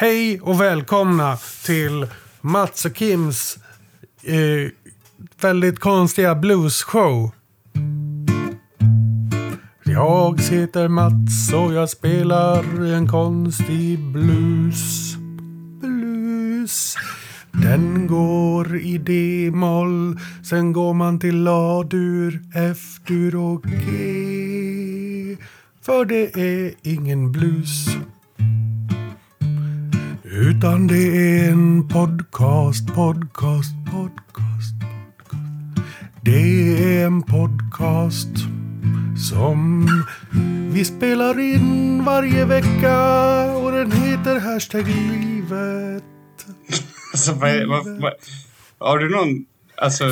Hej och välkomna till Mats och Kims eh, väldigt konstiga bluesshow. Jag heter Mats och jag spelar en konstig blues. Blues. Den går i D-moll, sen går man till A-dur, F-dur och G. För det är ingen blues. Utan det är en podcast, podcast, podcast, podcast. Det är en podcast som vi spelar in varje vecka och den heter Hashtag livet. Alltså, vad, är- vad, vad, har du någon... Alltså,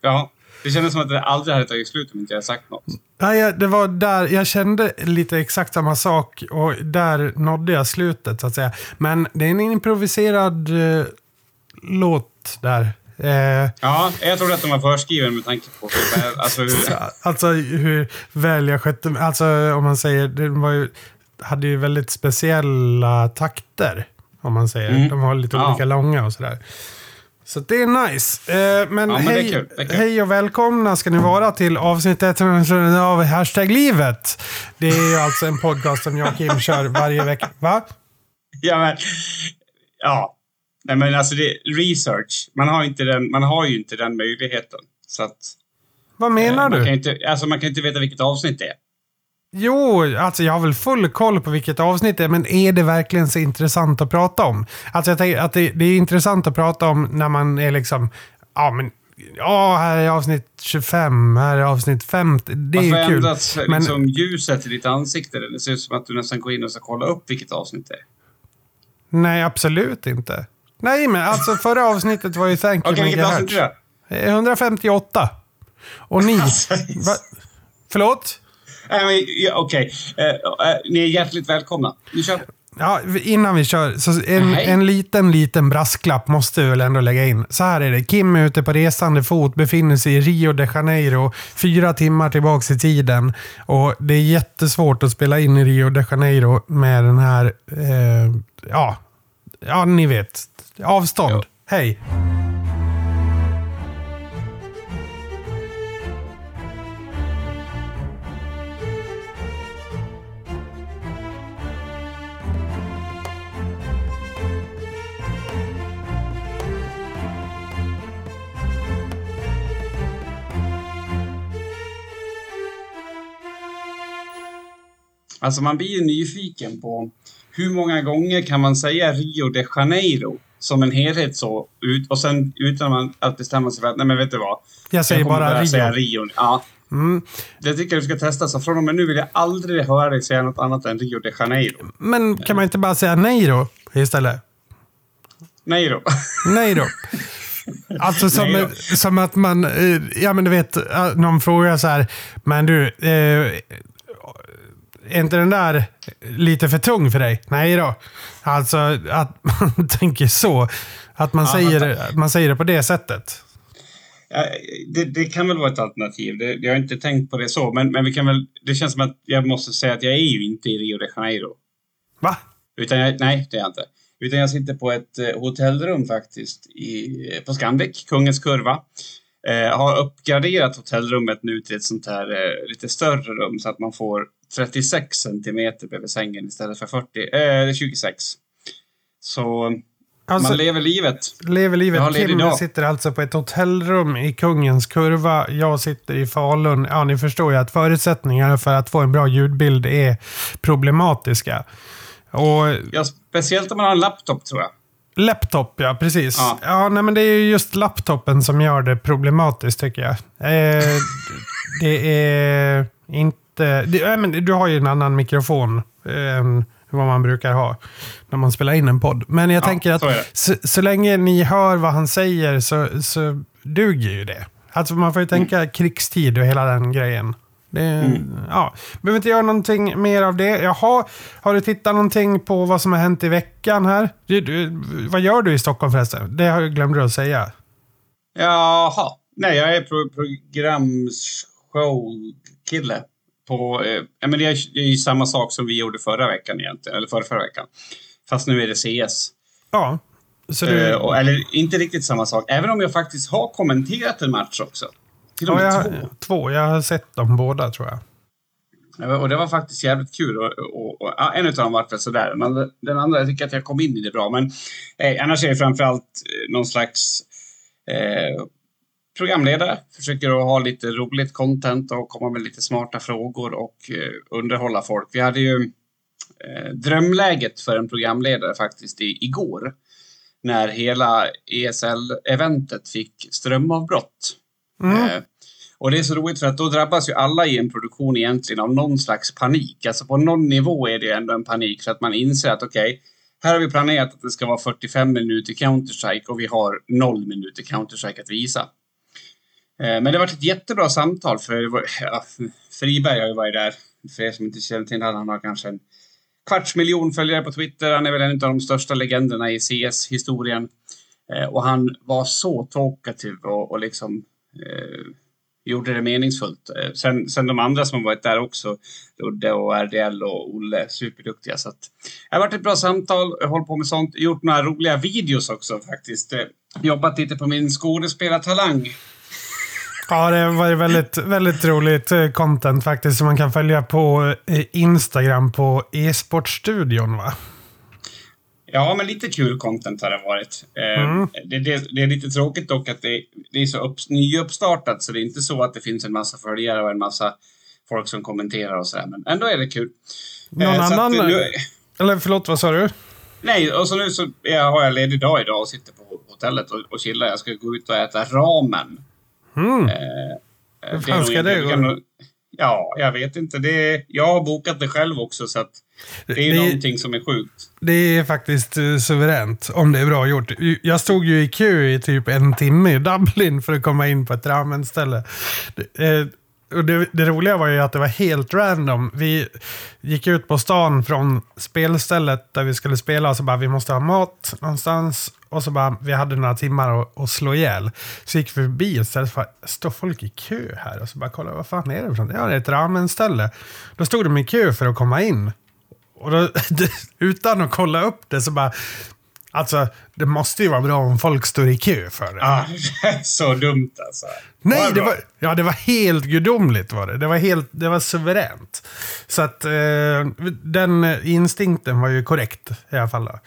ja. Det kändes som att det aldrig hade tagit slut om inte jag sagt något. Nej, det var där jag kände lite exakt samma sak och där nådde jag slutet så att säga. Men det är en improviserad eh, låt där. Eh, Ja, jag trodde att de var förskriven med tanke på alltså, hur, Alltså hur väl jag skötte. Alltså om man säger, det var ju, hade ju väldigt speciella takter. Om man säger. Mm. De var lite Ja. olika långa och sådär. Så det är nice. Eh, men Ja, men är hej, är hej och välkomna ska ni vara till avsnitt 100 av Hashtag livet. Det är ju alltså en podcast som jag och Kim kör varje vecka. Va? Ja, men... Ja. Nej, men alltså det research. Man har, inte den, man har ju inte den möjligheten. Så att... Vad menar man du? Kan inte, alltså man kan inte veta vilket avsnitt det är. Jo, alltså jag har väl full koll på vilket avsnitt det är, men är det verkligen så intressant att prata om? Alltså jag tänker att det, det är intressant att prata om när man är liksom, ja men, ja här är avsnitt 25, här är avsnitt 50. Det är Varför kul. ändras Men liksom, ljuset i ditt ansikte? Det ser ut som att du nästan går in och ska kolla upp vilket avsnitt det är. nej, absolut inte. Nej, men alltså förra avsnittet var ju Thank you Okej, vilket avsnitt är det? Eh, 158. Och ni, Alltså, va, förlåt? Okej, Eh, eh, ni är hjärtligt välkomna. Nu kör. Ja, innan vi kör, så en, Nej. en liten, liten brasklapp måste vi väl ändå lägga in. Så här är det. Kim är ute på resande fot, befinner sig i Rio de Janeiro, fyra timmar tillbaks i tiden. Och det är jättesvårt att spela in i Rio de Janeiro med den här, eh, ja, ja ni vet. Avstånd. Ja. Hej. Alltså man blir ju nyfiken på hur många gånger kan man säga Rio de Janeiro som en helhet så ut, och sen utan att bestämma sig för att nej men vet du vad? Jag säger kommer bara Rio. Säga Rio. Ja. Mm. Det tycker jag du ska testa. Så från och med nu vill jag aldrig höra dig säga något annat än Rio de Janeiro. Men kan man inte bara säga nej då istället? Nej då. Nej då. Alltså som, Nej som att man, eh, ja men du vet, eh, någon frågar så här, men du, eh, är inte den där lite för tung för dig? Nej då. Alltså att man tänker så. Att man, Ja, säger, att man säger det på det sättet. Ja, det, det kan väl vara ett alternativ. Det, jag har inte tänkt på det så. Men, men vi kan väl, det känns som att jag måste säga att jag är ju inte i Rio de Janeiro. Va? Utan jag, nej, det är jag inte. Utan jag sitter på ett eh, hotellrum faktiskt i, på Scandic, Kungens Kurva. Eh, har uppgraderat hotellrummet nu till ett sånt här eh, lite större rum så att man får 36 centimeter bredvid sängen istället för 40, eh, 26. Så Alltså, man lever livet. lever livet. Kim dag. sitter alltså på ett hotellrum i Kungens Kurva. Jag sitter i Falun. Ja, ni förstår ju att förutsättningarna för att få en bra ljudbild är problematiska. Och Ja, speciellt om man har en laptop tror jag. Laptop, ja. Precis. Ja. Ja. nej, men det är ju just laptopen som gör det problematiskt, tycker jag. Eh, det är inte... Det, nej, men du har ju en annan mikrofon eh, än vad man brukar ha när man spelar in en podd. Men jag Ja, tänker att så det. så, så länge ni hör vad han säger så, så duger ju det. Alltså man får ju tänka Mm. krigstid och hela den grejen. Det, ja. Behöver inte göra någonting mer av det. Jaha, har du tittat någonting på vad som har hänt i veckan här? Du, du, vad gör du i Stockholm förresten? Det glömde att säga. Jaha. Nej, jag är pro programshowkille. På, eh, ja, men det, är, det är ju samma sak som vi gjorde förra veckan egentligen, eller förra, förra veckan. Fast nu är det CS. Ja. Så du... uh, eller inte riktigt samma sak. Även om jag faktiskt har kommenterat en match också. Till och med ja, jag, två. två. Jag har sett dem båda tror jag. Och det var faktiskt jävligt kul. Och, och, och, och en av dem var väl sådär. Men den andra, jag tycker att jag kom in i det bra. Men eh, annars är det framförallt eh, någon slags eh, programledare. Försöker att ha lite roligt content och komma med lite smarta frågor och eh, underhålla folk. Vi hade ju eh, drömläget för en programledare faktiskt i, igår. När hela ESL-eventet fick strömavbrott. Mm. Eh, och det är så roligt för att då drabbas ju alla i en produktion egentligen av någon slags panik. Alltså på någon nivå är det ändå en panik för att man inser att okej, okay, här har vi planerat att det ska vara 45 minuter Counter-Strike och vi har noll minuter Counter-Strike att visa. Eh, men det har varit ett jättebra samtal för ja, Friberg har ju varit där. För er som inte känner till honom, han har kanske en kvarts miljon följare på Twitter. Han är väl en av de största legenderna i CS-historien. Eh, och han var så talkativ och, och liksom eh, gjorde det meningsfullt. Eh, sen, sen de andra som har varit där också, Udde och RDL och Olle, superduktiga. Så att, det har varit ett bra samtal, jag håller på med sånt, gjort några roliga videos också faktiskt. Jobbat lite på min skådespelartalang. Ja, det var väldigt, väldigt roligt eh, content faktiskt som man kan följa på Instagram på e-sportstudion va? Ja, men lite kul content har det varit. Eh, mm. Det, det, det, är lite tråkigt dock att det, det är så upp, nyuppstartat så det är inte så att det finns en massa följare och en massa folk som kommenterar och sådär. Men ändå är det kul. Någon eh, annan? Nu, eller förlåt, vad sa du? Nej, och så nu så har jag ledig dag idag och sitter på hotellet och, och chillar. Jag ska gå ut och äta ramen. Mm. Eh, Hur fan ska det gå? Ja, jag vet inte. Det, jag har bokat det själv också så det är det, någonting som är sjukt. Det är faktiskt uh, suveränt om det är bra gjort. Jag stod ju i kö i typ en timme i Dublin för att komma in på ett ramenställe. Uh, och det, det, roliga var ju att det var helt random. Vi gick ut på stan från spelstället där vi skulle spela och så bara vi måste ha mat någonstans. Och så bara vi hade några timmar att, att slå ihjäl. Så gick vi förbi och så för står folk i kö här? Och så bara kolla vad fan är det för något? Ja det är ett ramenställe. Då stod de i kö för att komma in. Och då, utan att kolla upp det så bara, Alltså, det måste ju vara bra om folk står i kö för det. Ja, så dumt alltså. Nej, det, var, ja, det var helt gudomligt var det. Det var, helt, det var suveränt. Så att eh, den instinkten var ju korrekt i alla fall. Då.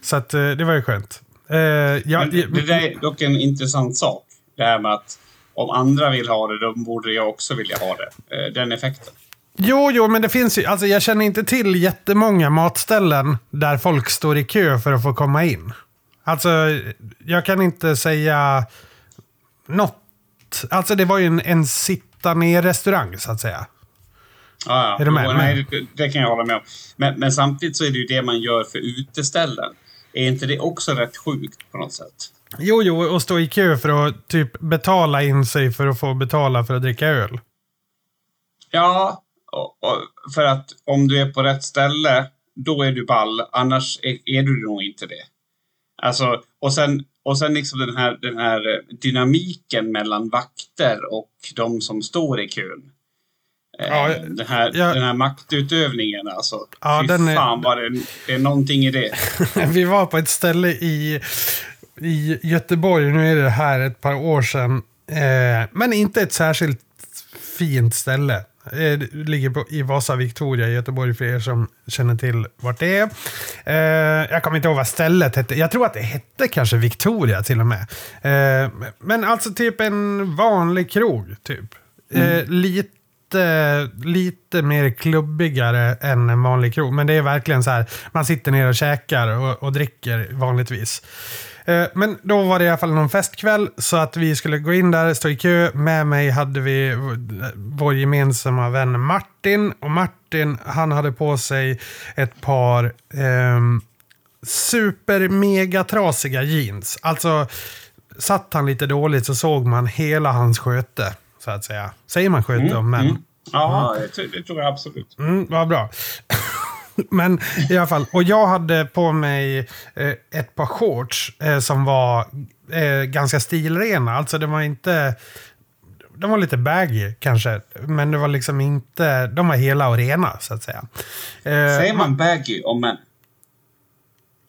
Så att eh, det var ju skönt. Eh, ja, det, det där är dock en intressant sak. Det här med att om andra vill ha det, då borde jag också vilja ha det. Eh, den effekten. Jo, jo, men det finns ju. Alltså, jag känner inte till jättemånga matställen där folk står i kö för att få komma in. Alltså, jag kan inte säga något. Alltså, det var ju en, en sitta ner-restaurang, så att säga. Ja, ja. Är du med? Jo, nej, det, kan jag hålla med om. Men, men, samtidigt så är det ju det man gör för uteställen. Är inte det också rätt sjukt på något sätt? Jo, jo, och stå i kö för att typ betala in sig för att få betala för att dricka öl. Ja, för att om du är på rätt ställe, då är du ball. Annars är, är du nog inte det. Alltså, och sen, och sen liksom den här, den här dynamiken mellan vakter och de som står i kön. Eh, ja, den, här, ja. den här maktutövningen alltså. Ja, Fy den fan är... vad det, det är någonting i det. Vi var på ett ställe i, i Göteborg, nu är det här ett par år sedan. Eh, men inte ett särskilt fint ställe. Det eh, ligger på, i Vasa Victoria i Göteborg för er som känner till vart det är. Eh, jag kommer inte ihåg vad stället hette. Jag tror att det hette kanske Victoria till och med. Eh, men alltså typ en vanlig krog, typ. Eh, mm. lite, lite mer klubbigare än en vanlig krog. Men det är verkligen så här, man sitter ner och käkar och, och dricker vanligtvis. Eh, men då var det i alla fall någon festkväll så att vi skulle gå in där, stå i kö. Med mig hade vi vår gemensamma vän Martin. Och Martin, han hade på sig ett par eh, super mega trasiga jeans. Alltså, satt han lite dåligt så såg man hela hans sköte, så att säga. Säger man sköte mm, om män? Mm. Ja, det, det tror jag absolut. Mm, vad bra. Men i alla fall, och jag hade på mig eh, ett par shorts eh, som var eh, ganska stilrena. Alltså det var inte... De var lite baggy kanske, men det var liksom inte... De var hela och rena så att säga. Eh, Säger man baggy om män?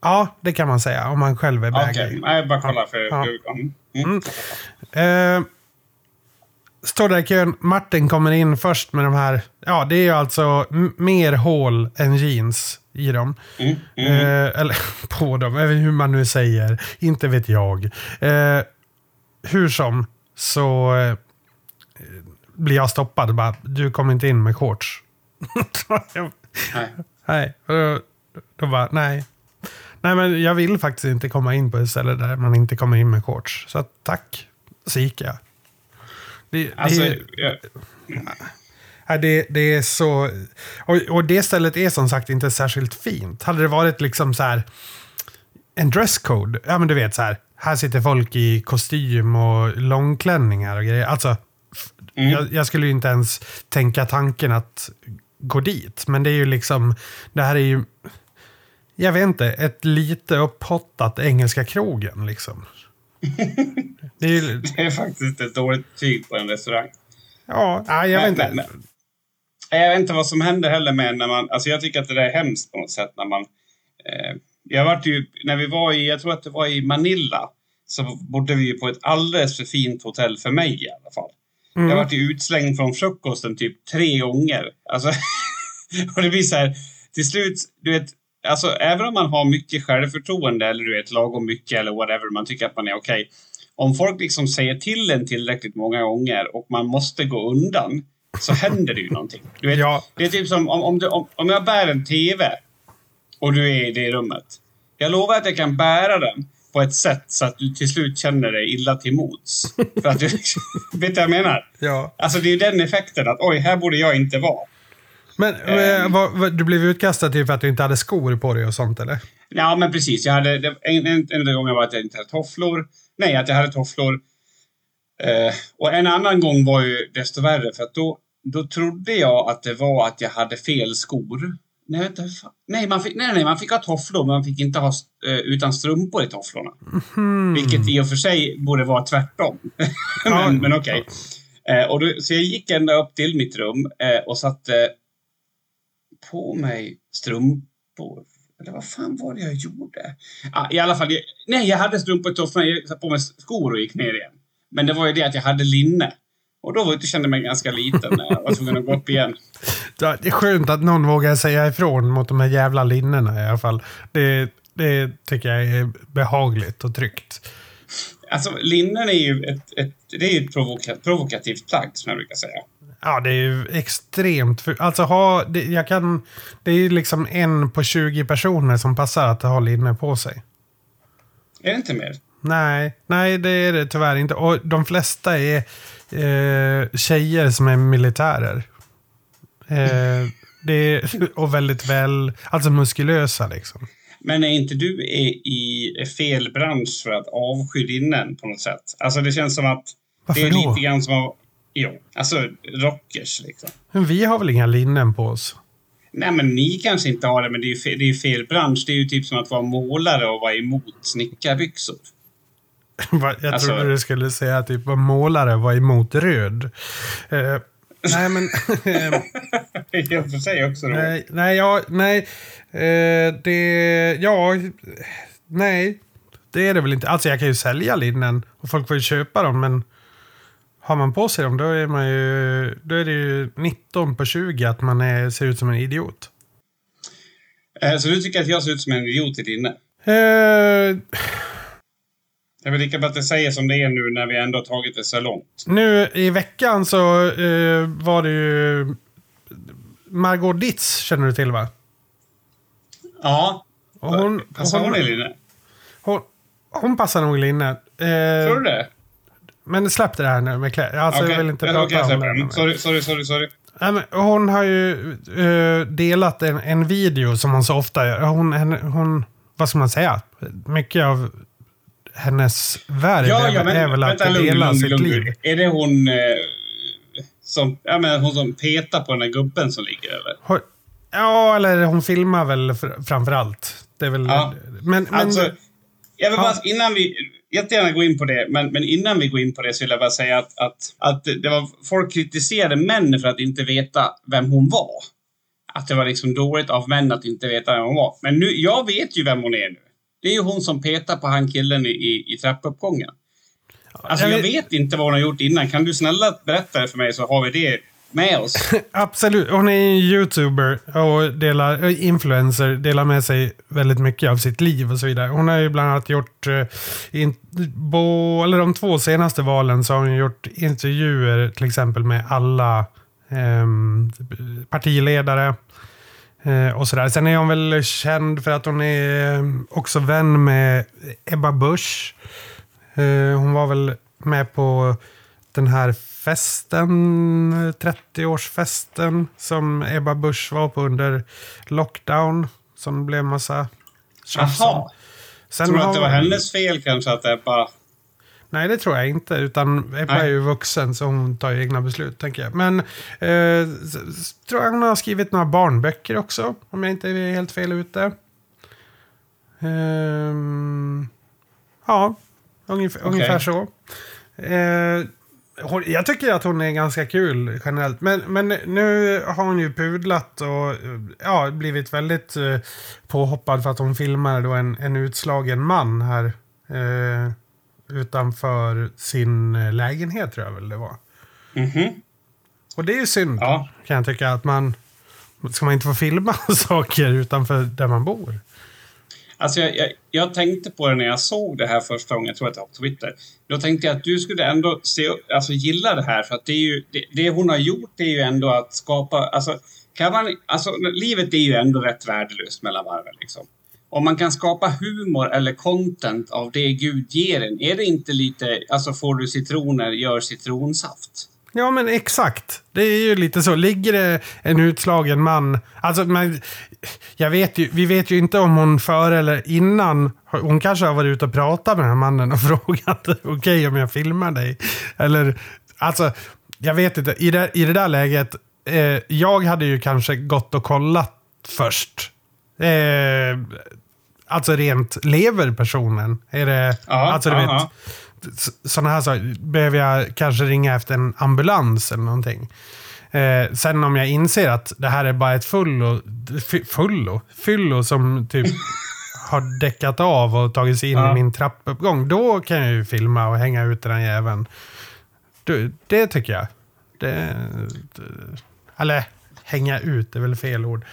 Ja, det kan man säga. Om man själv är Okej, baggy. okay. jag bara kolla för... Ja. Mm. Mm. Står där i kön. Martin kommer in först med de här. Ja, det är ju alltså mer hål än jeans i dem. Mm. Mm. Eh, eller på dem, eller hur man nu säger. Inte vet jag. Eh, hur som, så eh, blir jag stoppad. Bara, du kommer inte in med shorts. Nej. nej. Då, då bara, nej. Nej, men jag vill faktiskt inte komma in på ett ställe där man inte kommer in med shorts. Så tack. Så gick jag. Det, Alltså, det, jag, Ja, det, det är så... Och, och det stället är som sagt inte särskilt fint. Hade det varit liksom så här en dresscode, ja men du vet så här, här sitter folk i kostym och långklänningar och grejer. Alltså, Mm. jag, jag skulle ju inte ens tänka tanken att gå dit. Men det är ju liksom, det här är ju, jag vet inte, ett lite upphottat Engelska krogen liksom. Det är ju, det är faktiskt ett dåligt betyg på en restaurang. ja, nej, jag vet inte. Men- men- Jag vet inte vad som händer heller med när man... Alltså jag tycker att det där är hemskt på något sätt när man... Eh, jag vart ju... När vi var i... Jag tror att det var i Manila. Så bodde vi ju på ett alldeles för fint hotell för mig i alla fall. Mm. Jag vart ju utslängd från frukosten typ tre gånger. Alltså, och det blir så här... Till slut, du vet... Alltså även om man har mycket självförtroende eller du vet lagom mycket eller whatever, man tycker att man är okej. Om folk liksom säger till en tillräckligt många gånger och man måste gå undan så händer det ju någonting. Du vet, Ja. Det är typ som om, om, du, om, om jag bär en TV och du är i det rummet. Jag lovar att jag kan bära den på ett sätt så att du till slut känner dig illa till mods. För att du, vet du vad jag menar? Ja. Alltså det är ju den effekten att oj, här borde jag inte vara. Men Ehm. eh, vad, vad, du blev utkastad typ för att du inte hade skor på dig och sånt eller? Ja, men precis. Jag hade, det- en, en, en gångerna var att jag inte hade tofflor. Nej, att jag hade tofflor. Eh, och en annan gång var ju desto värre för att då, då trodde jag att det var att jag hade fel skor. Nej, fan? nej, man fick, nej, nej, man fick ha tofflor, men man fick inte ha eh, utan strumpor i tofflorna. Vilket i och för sig borde vara tvärtom. men Ja. men okej. Eh, och då, så jag gick ända upp till mitt rum eh, och satte på mig strumpor. Eller vad fan var det jag gjorde? Ah, I alla fall, jag, nej, jag hade strumpor i tofflorna. Jag satte på mig skor och gick ner igen. Men det var ju det att jag hade linne. Och då var jag- kände jag mig ganska liten när jag var tvungen att gå upp igen. Det är skönt att någon vågar säga ifrån mot de här jävla linnena i alla fall. Det, det tycker jag är behagligt och tryggt. Alltså, linnen är ju ett, ett, det är ett provoka, provokativt plagg, som jag brukar säga. Ja, det är ju extremt... Alltså ha... Det, jag kan... Det är ju liksom en på 20 personer som passar att ha linne på sig. Är det inte mer? Nej, nej det är det tyvärr inte. Och de flesta är eh, tjejer som är militärer. Eh, det är, och väldigt väl, alltså muskulösa liksom. Men är inte du i, i fel bransch för att avsky linnen på något sätt? Alltså, det känns som att Varför det är då? lite grann som att... Jo, alltså rockers liksom. Men vi har väl inga linnen på oss? Nej, men ni kanske inte har det, men det är ju fel, det är fel bransch. Det är ju typ som att vara målare och vara emot snickarbyxor. Jag Alltså- trodde du skulle säga att typ, vad målare var emot röd. Eh, nej, men... I och för sig också då. nej, nej, ja, nej. Eh, det... Ja, nej. Det är det väl inte. Alltså jag kan ju sälja linnen och folk får ju köpa dem, men har man på sig dem då är man ju... Då är det ju 19 på 20 att man är, ser ut som en idiot. Eh, Så du tycker att jag ser ut som en idiot i linne? Eh, Det är väl lika bra att jag säger som det är nu när vi ändå har tagit det så långt. Nu i veckan så eh, var det ju Margot Ditz, känner du till va? Ja. Och hon, Passar hon i hon, linne? hon, hon passar nog i linne. Eh, Tror du det? Men släpp det här nu med kläder. Alltså, Okej. jag vill inte prata jag om det. den. Sorry, sorry, sorry, sorry. Nej, men hon har ju eh, delat en, en video som hon så ofta gör. Hon, henne, hon, vad ska man säga? Mycket av hennes värld Ja, är, ja, men är väl att vänta, dela lugn, sitt lugn. liv. Är det hon eh, som, ja, men hon som petar på den där gubben som ligger eller? Hon, ja, eller hon filmar väl fr, framför allt. Det är väl... Ja. Men, men, Alltså, jag vill bara, innan vi, jättegärna gå in på det, men, men innan vi går in på det så vill jag bara säga att, att, att det var, folk kritiserade män för att inte veta vem hon var. Att det var liksom dåligt av män att inte veta vem hon var. Men nu, jag vet ju vem hon är nu. Det är ju hon som petar på han killen i, i, i trappuppgången. Alltså jag vet inte vad hon har gjort innan. Kan du snälla berätta det för mig så har vi det med oss? Absolut. Hon är en youtuber och delar, influencer, delar med sig väldigt mycket av sitt liv och så vidare. Hon har ju bland annat gjort, eh, in, bo, eller de två senaste valen så har hon gjort intervjuer till exempel med alla eh, partiledare. Eh, och sådär. Sen är hon väl känd för att hon är eh, också vän med Ebba Busch. Eh, hon var väl med på den här festen, eh, 30-årsfesten som Ebba Busch var på under lockdown. Som blev massa tjafs om. Jaha. Sen Tror du att det var hennes fel kanske att Ebba... Nej, det tror jag inte. Utan Ebba Nej. är ju vuxen så hon tar ju egna beslut, tänker jag. Men eh, tror jag hon har skrivit några barnböcker också, om jag inte är helt fel ute. Ehm, ja, ungefär, Okej. ungefär så. Eh, hon, jag tycker att hon är ganska kul generellt. Men, men nu har hon ju pudlat och ja, blivit väldigt eh, påhoppad för att hon filmade då en, en utslagen man här. Eh, utanför sin eh, lägenhet tror jag väl det var. Mhm. Och det är ju synd Ja. kan jag tycka att man... Ska man inte få filma saker utanför där man bor? Alltså jag, jag, jag tänkte på det när jag såg det här första gången, jag tror att det var på Twitter. Då tänkte jag att du skulle ändå se, alltså gilla det här för att det är ju, det, det hon har gjort är ju ändå att skapa, alltså kan man, alltså livet är ju ändå rätt värdelöst mellan varven liksom. Om man kan skapa humor eller content av det Gud ger en, är det inte lite, alltså får du citroner, gör citronsaft? Ja, men exakt. Det är ju lite så. Ligger det en utslagen man... Alltså, men, jag vet ju, vi vet ju inte om hon före eller innan... Hon kanske har varit ute och pratat med den här mannen och frågat okej om jag filmar dig. Eller, alltså, jag vet inte. I det, i det där läget, eh, jag hade ju kanske gått och kollat först. Eh, alltså rent, lever personen? Är det... Ja, alltså, du ja, vet. Sådana här saker. Behöver jag kanske ringa efter en ambulans eller någonting. Eh, sen om jag inser att det här är bara ett fullo, fullo, fyllo som typ har däckat av och tagit sig in Ja. i min trappuppgång. Då kan jag ju filma och hänga ut den jäveln. Du, det tycker jag. Det, det, eller hänga ut är väl fel ord.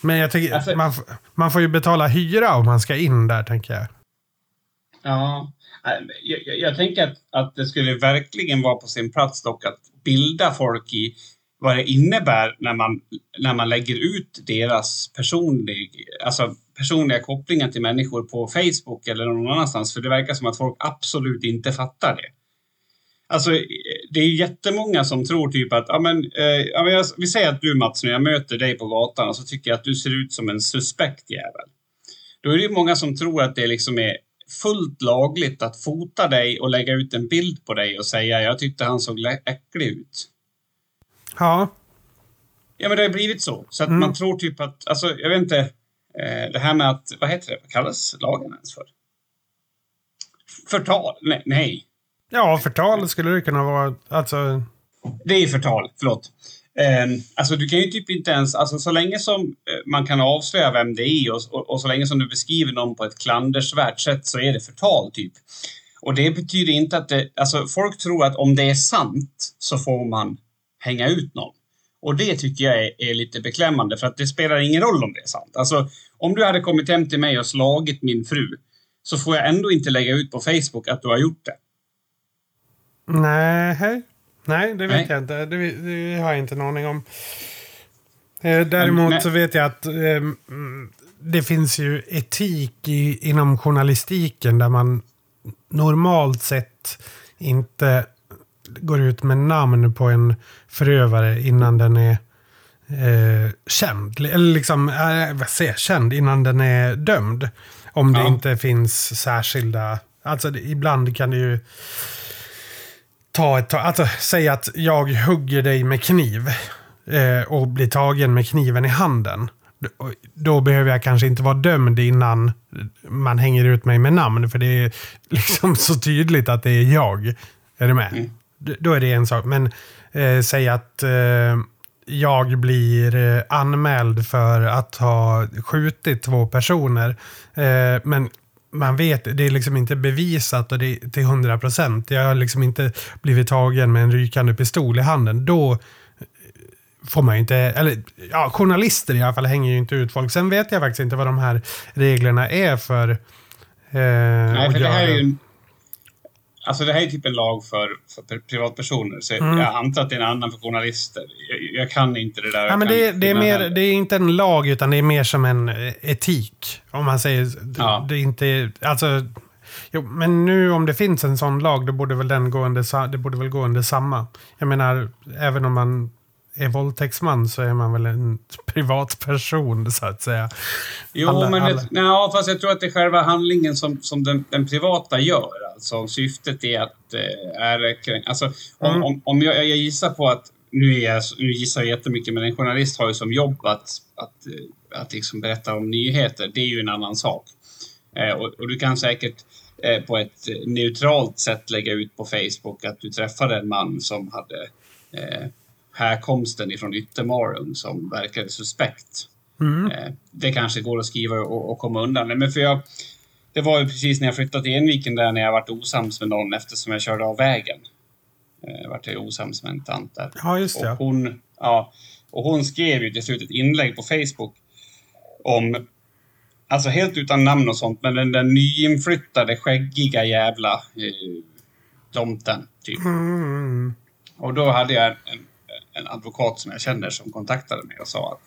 Men jag tycker Alltså- man, man får ju betala hyra om man ska in där, tänker jag. Ja, jag, jag, jag tänker att, att det skulle verkligen vara på sin plats dock att bilda folk i vad det innebär när man, när man lägger ut deras personlig, alltså personliga kopplingar till människor på Facebook eller någon annanstans. För det verkar som att folk absolut inte fattar det. Alltså, det är jättemånga som tror typ att, ja men, eh, vi säger att du Mats, när jag möter dig på gatan och så tycker jag att du ser ut som en suspekt jävel. Då är det ju många som tror att det liksom är fullt lagligt att fota dig och lägga ut en bild på dig och säga jag tyckte han såg äcklig ut. Ja, Ja, men det har blivit så. Så att Mm. man tror typ att, alltså jag vet inte, eh, det här med att, vad heter det, vad kallas lagen ens för? Förtal? Nej, nej. ja förtal skulle det kunna vara. Alltså, Det är förtal, förlåt. Ehm, alltså du kan ju typ inte ens, alltså så länge som eh, man kan avslöja vem det är och, och, och så länge som du beskriver någon på ett klandersvärt sätt så är det förtal typ. Och det betyder inte att det, alltså folk tror att om det är sant så får man hänga ut någon. Och det tycker jag är, är lite beklämmande för att det spelar ingen roll om det är sant. Alltså om du hade kommit hem till mig och slagit min fru så får jag ändå inte lägga ut på Facebook att du har gjort det. nej. Nej, det vet Nej. jag inte. Det, det har jag inte en aning om. Eh, däremot så vet jag att eh, mm, det finns ju etik i, inom journalistiken där man normalt sett inte går ut med namn på en förövare innan den är eh, känd. Eller liksom, eh, vad säger jag, känd innan den är dömd. Om det Ja. inte finns särskilda... Alltså ibland kan det ju ta ett tag. Alltså säg att jag hugger dig med kniv eh, och blir tagen med kniven i handen. Då- Då behöver jag kanske inte vara dömd innan man hänger ut mig med namn. För det är liksom så tydligt att det är jag. Är du med? Mm. Då är det en sak. Men eh, säg att eh, jag blir eh, anmäld för att ha skjutit två personer. Eh, men man vet, det är liksom inte bevisat och det är till 100 procent. Jag har liksom inte blivit tagen med en rykande pistol i handen. Då får man ju inte, eller ja, journalister i alla fall hänger ju inte ut folk. Sen vet jag faktiskt inte vad de här reglerna är för eh, Nej, för det här är ju Alltså det här är typ en lag för, för privatpersoner, så mm. jag antar att det är en annan för journalister. Jag, jag kan inte det där. Ja, men det, det är mer, det är inte en lag, utan det är mer som en eh, etik. Om man säger... Ja. Det är inte... Alltså, jo, men nu om det finns en sån lag, då borde väl den gå under, det borde väl gå under samma. Jag menar, även om man är våldtäktsman så är man väl en privatperson så att säga. Jo, alla, men alla... ja, fast jag tror att det är själva handlingen som, som den, den privata gör. Alltså syftet är att eh, är, alltså, om, mm. om, om jag, jag gissar på att nu, är jag, nu gissar jag jättemycket, men en journalist har ju som jobb att, att, eh, att liksom berätta om nyheter. Det är ju en annan sak. Eh, och, och, du kan säkert eh, på ett neutralt sätt lägga ut på Facebook att du träffade en man som hade eh, härkomsten ifrån Yttermarum som verkade suspekt. Mm. Eh, det kanske går att skriva och, och komma undan. Men för jag, det var ju precis när jag flyttade till Enviken där när jag varit osams med någon eftersom jag körde av vägen. Jag eh, vart jag osams med en tant där. Ja, just det. Och hon, ja, och hon skrev ju till slut ett inlägg på Facebook om, alltså helt utan namn och sånt, men den där nyinflyttade skäggiga jävla eh, tomten, typ. Mm. Och då hade jag en, en advokat som jag känner som kontaktade mig och sa att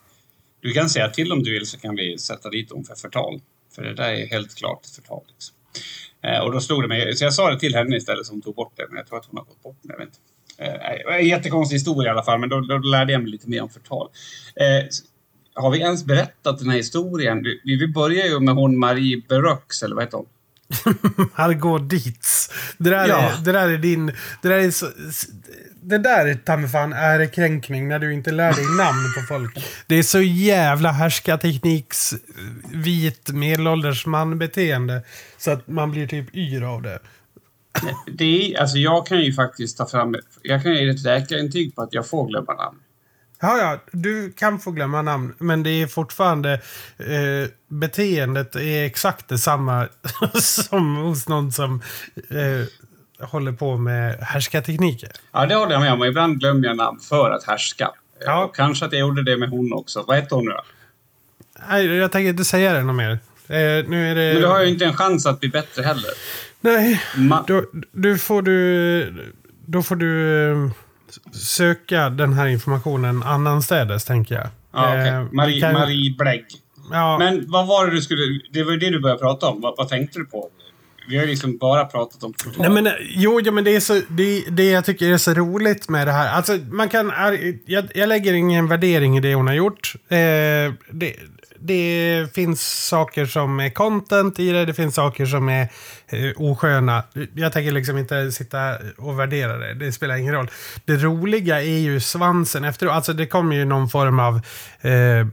du kan säga till om du vill så kan vi sätta dit dem för förtal. För det där är helt klart förtal. Liksom. Eh, och då slog det mig, så jag sa det till henne istället som tog bort det, men jag tror att hon har gått bort det. Jag vet inte. Eh, jättekonstig historia i alla fall, men då, då lärde jag mig lite mer om förtal. Eh, har vi ens berättat den här historien? Vi, vi börjar ju med hon Marie Berux, eller vad heter hon? Margot Dietz. Det där, ja. är, det där är din... Det där är så, det där ta mig fan ärekränkning när du inte lär dig namn på folk. Det är så jävla härskartekniks vit medelålders man-beteende. Så att man blir typ yr av det. Det är, alltså jag kan ju faktiskt ta fram... Jag kan ge ett läkarintyg på att jag får glömma namn. Ja, ja, du kan få glömma namn, men det är fortfarande eh, beteendet är exakt detsamma som hos någon som eh, håller på med härskartekniker. Ja, det håller jag med om. Ibland glömmer jag namn för att härska. Ja. Och kanske att jag gjorde det med hon också. Vad heter hon nu då? Nej, jag tänker inte säga det något mer. Eh, nu är det... Men du har ju inte en chans att bli bättre heller. Nej, Ma då, då, får du... Då får du eh, söka den här informationen annanstädes, tänker jag. Ja, okay. eh, Marie, kan... Marie Blägg. Ja. Men vad var det du skulle... Det var ju det du började prata om. Vad, vad tänkte du på? Vi har ju liksom bara pratat om total. Nej, men, eh, jo, ja, men det är så, det, det jag tycker är så roligt med det här. Alltså, man kan, jag, jag lägger ingen värdering i det hon har gjort. Eh, det, det finns saker som är content i det, det finns saker som är eh, osköna. Jag tänker liksom inte sitta och värdera det, det spelar ingen roll. Det roliga är ju svansen efteråt. Alltså det kommer ju någon form av eh,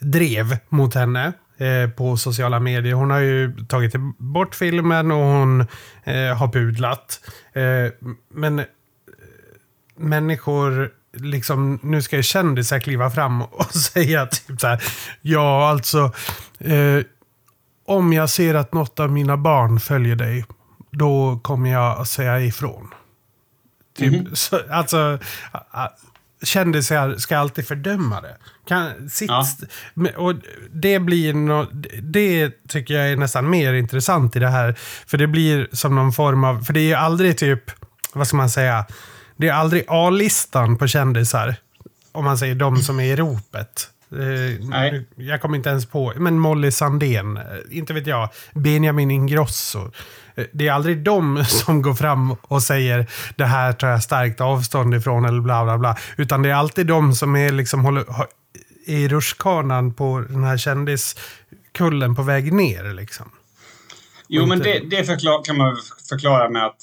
drev mot henne. Eh, på sociala medier. Hon har ju tagit bort filmen och hon eh, har pudlat. Eh, men eh, människor, liksom, nu ska ju kändisar kliva fram och säga typ så här. Ja, alltså. Eh, om jag ser att något av mina barn följer dig, då kommer jag att säga ifrån. Typ, mm -hmm. så, alltså, kändisar ska alltid fördöma det. Kan, sitt, ja. och det, blir no, det tycker jag är nästan mer intressant i det här. För det blir som någon form av... För det är aldrig typ, vad ska man säga? Det är aldrig A-listan på kändisar. Om man säger de som är i ropet. Eh, Nej. Jag kommer inte ens på. Men Molly Sandén, eh, inte vet jag. Benjamin Ingrosso. Eh, det är aldrig de som går fram och säger det här tar jag starkt avstånd ifrån eller bla bla bla. Utan det är alltid de som är liksom håller, i rutschkanan på den här kändiskullen på väg ner. Liksom. Jo, men det, det förklar, kan man förklara med att,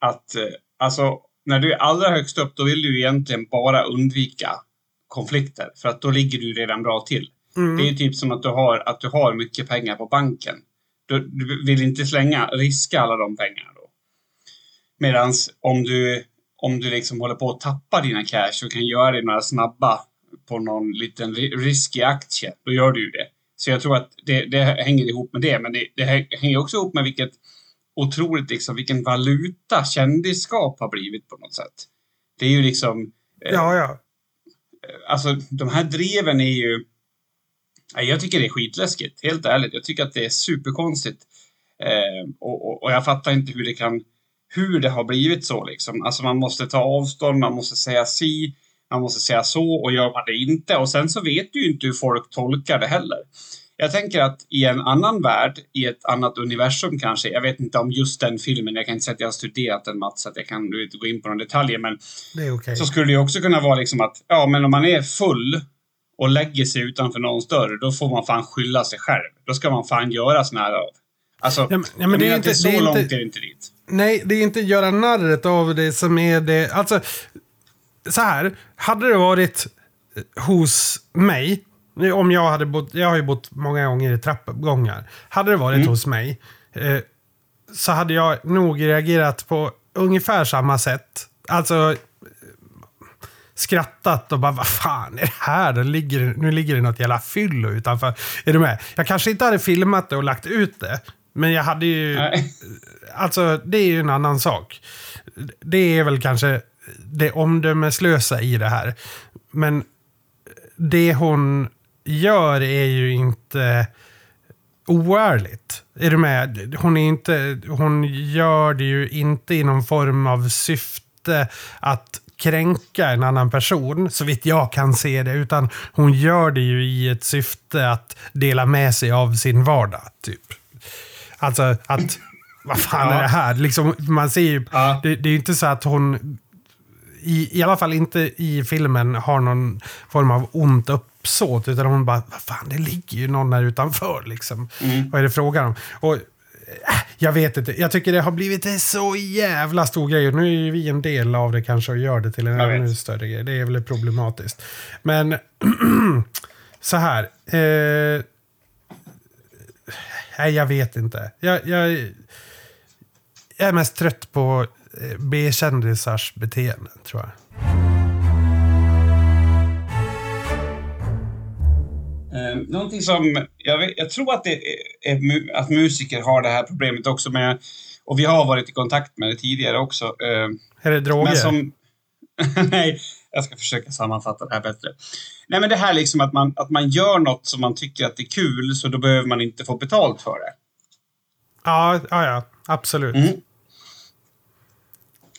att alltså, när du är allra högst upp, då vill du egentligen bara undvika konflikter. För att då ligger du redan bra till. Mm. Det är typ som att du har, att du har mycket pengar på banken. Du, du vill inte slänga, riska alla de pengarna då. Medan om du, om du liksom håller på att tappa dina cash och kan göra det några snabba på någon liten riskig aktie, då gör du ju det. Så jag tror att det, det hänger ihop med det, men det, det hänger också ihop med vilket otroligt liksom, vilken valuta kändisskap har blivit på något sätt. Det är ju liksom... Eh, ja, ja. Alltså, de här dreven är ju... Jag tycker det är skitläskigt, helt ärligt. Jag tycker att det är superkonstigt. Eh, och, och, och, jag fattar inte hur det kan... Hur det har blivit så liksom. Alltså man måste ta avstånd, man måste säga si, man måste säga så och gör man det inte. Och sen så vet du ju inte hur folk tolkar det heller. Jag tänker att i en annan värld, i ett annat universum kanske, jag vet inte om just den filmen, jag kan inte säga att jag har studerat den Mats, så att jag kan inte gå in på några detaljer, men okay. så skulle det också kunna vara liksom att, ja men om man är full och lägger sig utanför någons dörr, då får man fan skylla sig själv. Då ska man fan göra såna här Alltså, ja, men, ja, men det är inte, så det är långt inte, är det inte dit. Nej, det är inte göra narret av det som är det. Alltså, så här. Hade det varit hos mig, om jag hade bott, jag har ju bott många gånger i trappuppgångar. Hade det varit mm. hos mig eh, så hade jag nog reagerat på ungefär samma sätt. Alltså skrattat och bara vad fan är det här? Det ligger, nu ligger det något jävla fyllo utanför. Är du med? Jag kanske inte hade filmat det och lagt ut det. Men jag hade ju... Nej. Alltså det är ju en annan sak. Det är väl kanske det omdömeslösa i det här. Men det hon gör är ju inte oärligt. Är du med? Hon, är inte, hon gör det ju inte i någon form av syfte att kränka en annan person, så vitt jag kan se det. Utan hon gör det ju i ett syfte att dela med sig av sin vardag. Typ. Alltså att, vad fan ja. är det här? Liksom, man ser ju, ja. det, det är ju inte så att hon i, i alla fall inte i filmen har någon form av ont uppsåt. Utan hon bara, vad fan, det ligger ju någon där utanför liksom. Mm. Vad är det frågan om? Och, äh, jag vet inte. Jag tycker det har blivit en så jävla stor grej. Nu är ju vi en del av det kanske och gör det till en ännu större grej. Det är väl problematiskt. Men så här. Eh, nej, jag vet inte. Jag, jag, jag är mest trött på Eh, B-kändisars beteenden, tror jag. Eh, någonting som, jag, vet, jag tror att, det är, att musiker har det här problemet också med, och vi har varit i kontakt med det tidigare också. Eh, är det droger? Som, nej, jag ska försöka sammanfatta det här bättre. Nej, men det här liksom att man, att man gör något som man tycker att är kul, så då behöver man inte få betalt för det. Ja, ja, ja absolut. Mm.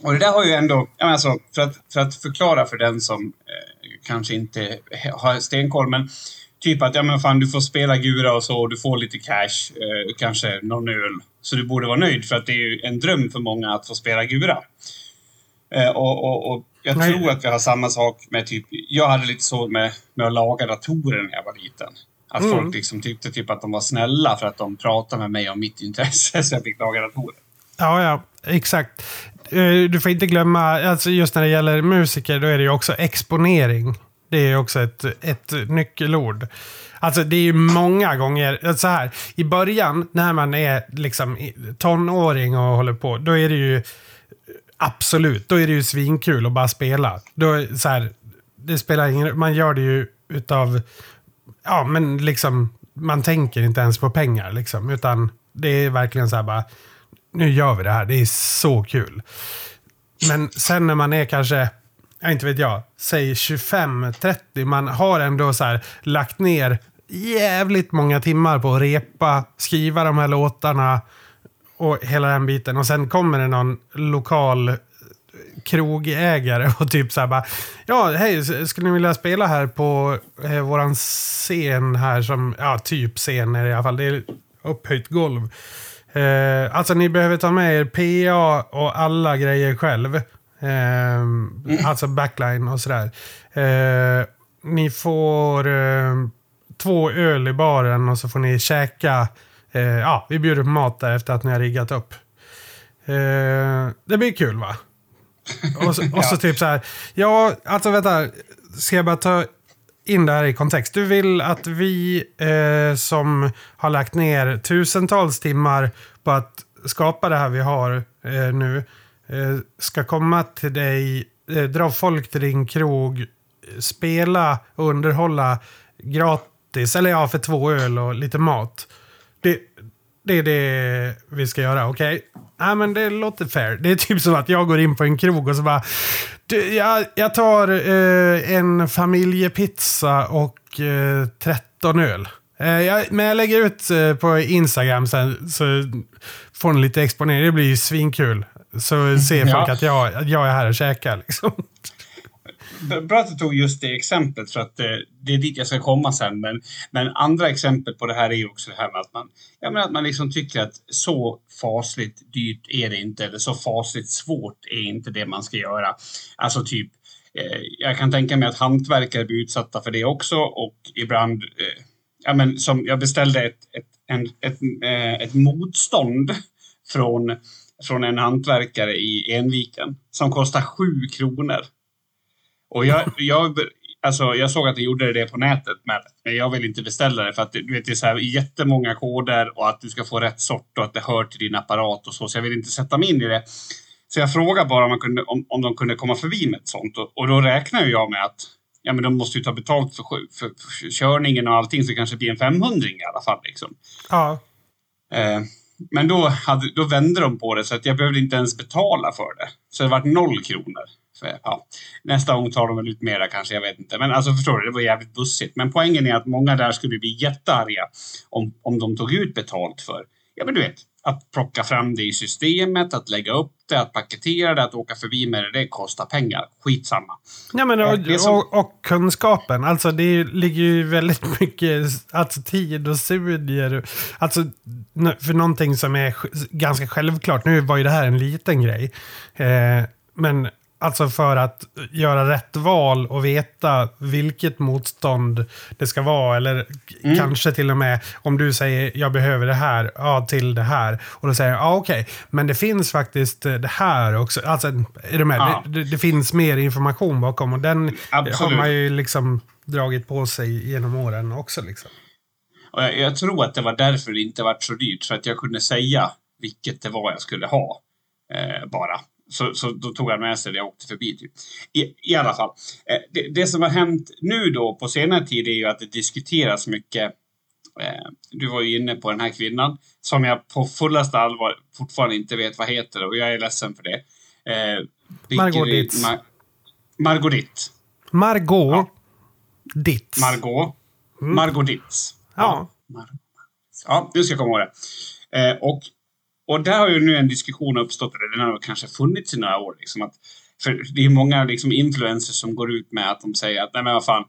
Och det där har ju ändå, alltså, för, att, för att förklara för den som eh, kanske inte har stenkoll, men typ att ja men fan du får spela gura och så och du får lite cash, eh, kanske någon öl. Så du borde vara nöjd för att det är ju en dröm för många att få spela gura. Eh, och, och, och, jag Nej. tror att vi har samma sak med typ, jag hade lite så med, med att laga datorer när jag var liten. Att mm. folk liksom tyckte typ att de var snälla för att de pratade med mig om mitt intresse så jag fick laga datorer. Ja, ja, exakt. Eh, du får inte glömma, alltså just när det gäller musiker, då är det ju också exponering. Det är också ett, ett nyckelord. Alltså det är ju många gånger, så här, i början när man är liksom tonåring och håller på, då är det ju absolut, då är det ju svinkul att bara spela. Då, så här, det spelar ingen man gör det ju utav, ja men liksom, man tänker inte ens på pengar liksom, utan det är verkligen så här bara, nu gör vi det här, det är så kul. Men sen när man är kanske, jag inte vet jag, säg 25-30, man har ändå så här lagt ner jävligt många timmar på att repa, skriva de här låtarna och hela den biten. Och sen kommer det någon lokal eh, krogägare och typ så här bara, ja hej, skulle ni vilja spela här på eh, våran scen här som, ja typ scen är det i alla fall, det är upphöjt golv. Eh, alltså ni behöver ta med er PA och alla grejer själv. Eh, mm. Alltså backline och sådär. Eh, ni får eh, två öl i baren och så får ni käka. Eh, ja, vi bjuder på mat där efter att ni har riggat upp. Eh, det blir kul va? Och så, och så typ så här. Ja, alltså vänta. Ska jag bara ta in det här i kontext. Du vill att vi eh, som har lagt ner tusentals timmar på att skapa det här vi har eh, nu Eh, ska komma till dig, eh, dra folk till din krog, spela och underhålla gratis. Eller ja, för två öl och lite mat. Det, det är det vi ska göra, okej? Okay? Ja, men det låter fair. Det är typ som att jag går in på en krog och så bara... Du, jag, jag tar eh, en familjepizza och eh, 13 öl. Eh, jag, men jag lägger ut eh, på Instagram sen så får ni lite exponering. Det blir ju svinkul. Så ser folk ja. att jag, jag är här och käkar. Liksom. Bra att du tog just det exemplet för att eh, det är dit jag ska komma sen. Men, men andra exempel på det här är ju också det här med att man, jag menar att man liksom tycker att så fasligt dyrt är det inte eller så fasligt svårt är inte det man ska göra. Alltså typ, eh, jag kan tänka mig att hantverkare blir utsatta för det också och ibland, eh, ja men som jag beställde ett, ett, en, ett, eh, ett motstånd från från en hantverkare i Enviken som kostar sju kronor. Och jag, jag, alltså, jag såg att de gjorde det på nätet, men jag vill inte beställa det för att du vet, det är så här jättemånga koder och att du ska få rätt sort och att det hör till din apparat och så, så jag vill inte sätta mig in i det. Så jag frågade bara om, man kunde, om, om de kunde komma förbi med ett sånt och, och då räknar jag med att ja, men de måste ju ta betalt för, för, för körningen och allting så det kanske blir en 500 i alla fall. Liksom. Ja. Eh, men då, hade, då vände de på det så att jag behövde inte ens betala för det. Så det var noll kronor. För, ja, nästa gång tar de väl ut mera kanske, jag vet inte. Men alltså förstår du, det var jävligt bussigt. Men poängen är att många där skulle bli jättearga om, om de tog ut betalt för, ja men du vet, att plocka fram det i systemet, att lägga upp det, att paketera det, att åka förbi med det, det kostar pengar. Skitsamma. Ja, men och, som... och, och, kunskapen. Alltså det ligger ju väldigt mycket alltså, tid och studier. Alltså för någonting som är ganska självklart. Nu var ju det här en liten grej. Eh, men Alltså för att göra rätt val och veta vilket motstånd det ska vara. Eller mm. kanske till och med om du säger jag behöver det här, ja till det här. Och då säger jag ja okej, okay. men det finns faktiskt det här också. Alltså, är du med? Ja. Det, det, finns mer information bakom och den Absolut. har man ju liksom dragit på sig genom åren också. Liksom. Och jag, jag tror att det var därför det inte var så dyrt. För att jag kunde säga vilket det var jag skulle ha. Eh, bara. Så, så då tog han med sig det och åkte förbi. Typ. I, I alla fall. Eh, det, det, som har hänt nu då på senare tid är ju att det diskuteras mycket. Eh, du var ju inne på den här kvinnan som jag på fullaste allvar fortfarande inte vet vad heter och jag är ledsen för det. Eh, Margot Ditz. Mar Margot Ditt. Margot ja. Ditz. Margot. Mm. Margot Ditz. Ja. Ja, ja du ska komma ihåg det. Eh, och och där har ju nu en diskussion uppstått, eller den har kanske funnits i några år. Liksom, att, för det är många liksom, influencers som går ut med att de säger att nej men vad fan,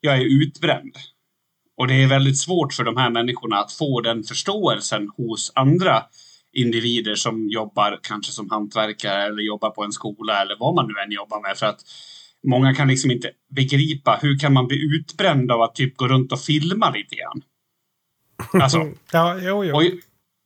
jag är utbränd. Och det är väldigt svårt för de här människorna att få den förståelsen hos andra individer som jobbar kanske som hantverkare eller jobbar på en skola eller vad man nu än jobbar med. För att många kan liksom inte begripa hur kan man bli utbränd av att typ gå runt och filma lite grann. Alltså, ja, jo, jo. Och,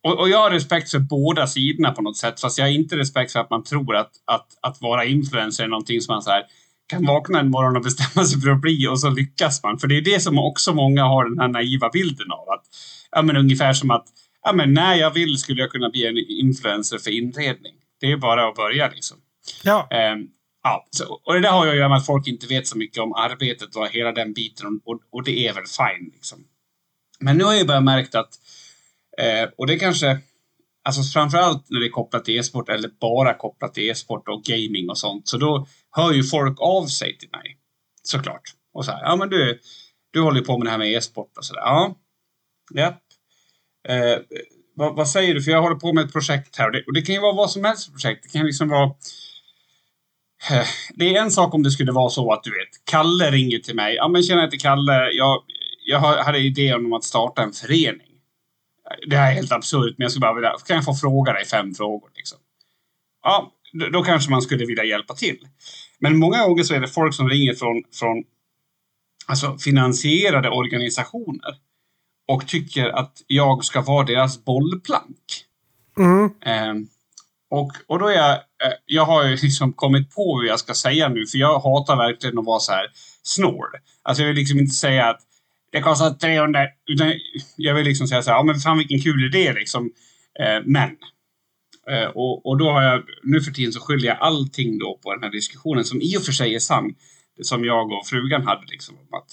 och, och, jag har respekt för båda sidorna på något sätt. Fast jag har inte respekt för att man tror att, att, att vara influencer är någonting som man så här, kan vakna en morgon och bestämma sig för att bli och så lyckas man. För det är det som också många har den här naiva bilden av. Att, ja, men ungefär som att ja, men när jag vill skulle jag kunna bli en influencer för inredning. Det är bara att börja liksom. Ja. Um, ja, så, och det där har ju att göra med att folk inte vet så mycket om arbetet och hela den biten. Och, och det är väl fine liksom. Men nu har jag börjat märkt att Eh, och det kanske, alltså framförallt när det är kopplat till e-sport eller bara kopplat till e-sport och gaming och sånt. Så då hör ju folk av sig till mig. Såklart. Och så här, ja men du, du håller ju på med det här med e-sport och sådär. Ja, japp. Eh, vad, vad, säger du? För jag håller på med ett projekt här. Och det, och det kan ju vara vad som helst projekt. Det kan liksom vara... Eh, det är en sak om det skulle vara så att du vet, Kalle ringer till mig. Ja men tjena, jag heter Kalle. Jag, jag hade idén om att starta en förening det här är helt absurt, men jag skulle bara vilja, kan jag få fråga dig fem frågor? Liksom? Ja, då, kanske man skulle vilja hjälpa till. Men många gånger så är det folk som ringer från, från alltså finansierade organisationer och tycker att jag ska vara deras bollplank. Mm. Eh, och, och då är jag, eh, jag har ju liksom kommit på hur jag ska säga nu, för jag hatar verkligen att vara så här snål. Alltså jag vill liksom inte säga att det kostar 300. Utan jag vill liksom säga så här, ja men fan vilken kul idé liksom. Eh, men. Eh, och, och då har jag, nu för tiden så skyller jag allting då på den här diskussionen som i och för sig är sann. Som jag och frugan hade liksom om att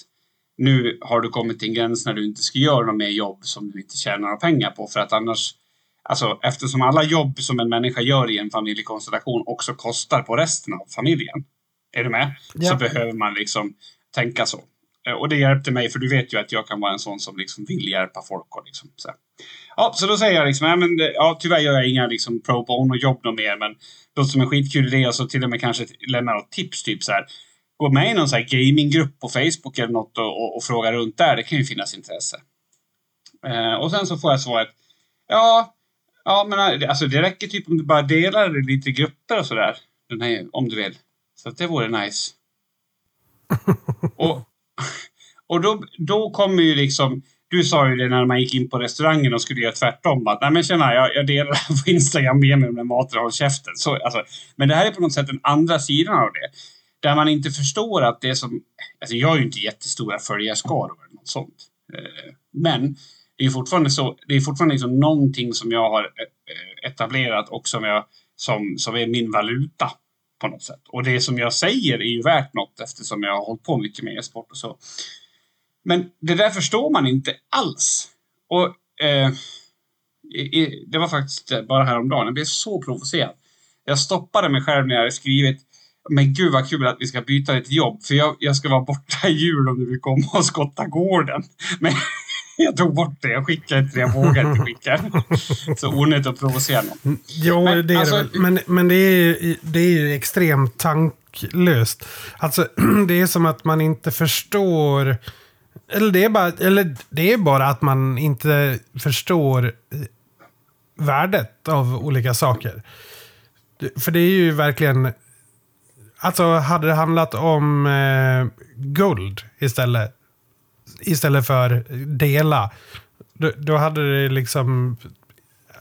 nu har du kommit till en gräns när du inte ska göra något mer jobb som du inte tjänar några pengar på för att annars Alltså eftersom alla jobb som en människa gör i en familjekonstellation också kostar på resten av familjen. Är du med? Ja. Så behöver man liksom tänka så. Eh, och det hjälpte mig, för du vet ju att jag kan vara en sån som liksom vill hjälpa folk. Och liksom, så. Ja, så då säger jag liksom, ja, men, ja, tyvärr gör jag inga liksom, pro bono-jobb något mer, men det låter som en skitkul idé och så till och med kanske lämna något tips, typ så här. Gå med i någon så gaminggrupp på Facebook eller något och, och, och, fråga runt där. Det kan ju finnas intresse. Eh, och sen så får jag svaret, ja, ja, men alltså det räcker typ om du bara delar det lite i grupper och sådär. Om du vill. Så att det vore nice. och och då, då kommer ju liksom... Du sa ju det när man gick in på restaurangen och skulle göra tvärtom. Att, Nej men tjena, jag, jag delar på Instagram med mig med maten och håll käften. Så, alltså, men det här är på något sätt den andra sidan av det. Där man inte förstår att det som... Alltså jag har ju inte jättestora följarskaror eller något sånt. Eh, men det är fortfarande så. Det är fortfarande liksom någonting som jag har eh, eh, etablerat och som, jag, som, som är min valuta på något sätt. Och det som jag säger är ju värt något eftersom jag har hållit på mycket med e-sport och så. Men det där förstår man inte alls. Och eh, det var faktiskt bara häromdagen. Jag blev så provocerad. Jag stoppade mig själv när jag hade skrivit men gud vad kul att vi ska byta lite jobb för jag, jag ska vara borta i jul om du vill komma och skotta gården. Men jag tog bort det. Jag skickade inte det. Jag vågade inte skicka Så onödigt att provocera någon. Jo, men, det är alltså, det Men, men det är, det är ju extremt tanklöst. Alltså, det är som att man inte förstår... Eller det är bara, eller det är bara att man inte förstår värdet av olika saker. För det är ju verkligen... Alltså, hade det handlat om eh, guld istället istället för dela. Då, då hade det liksom...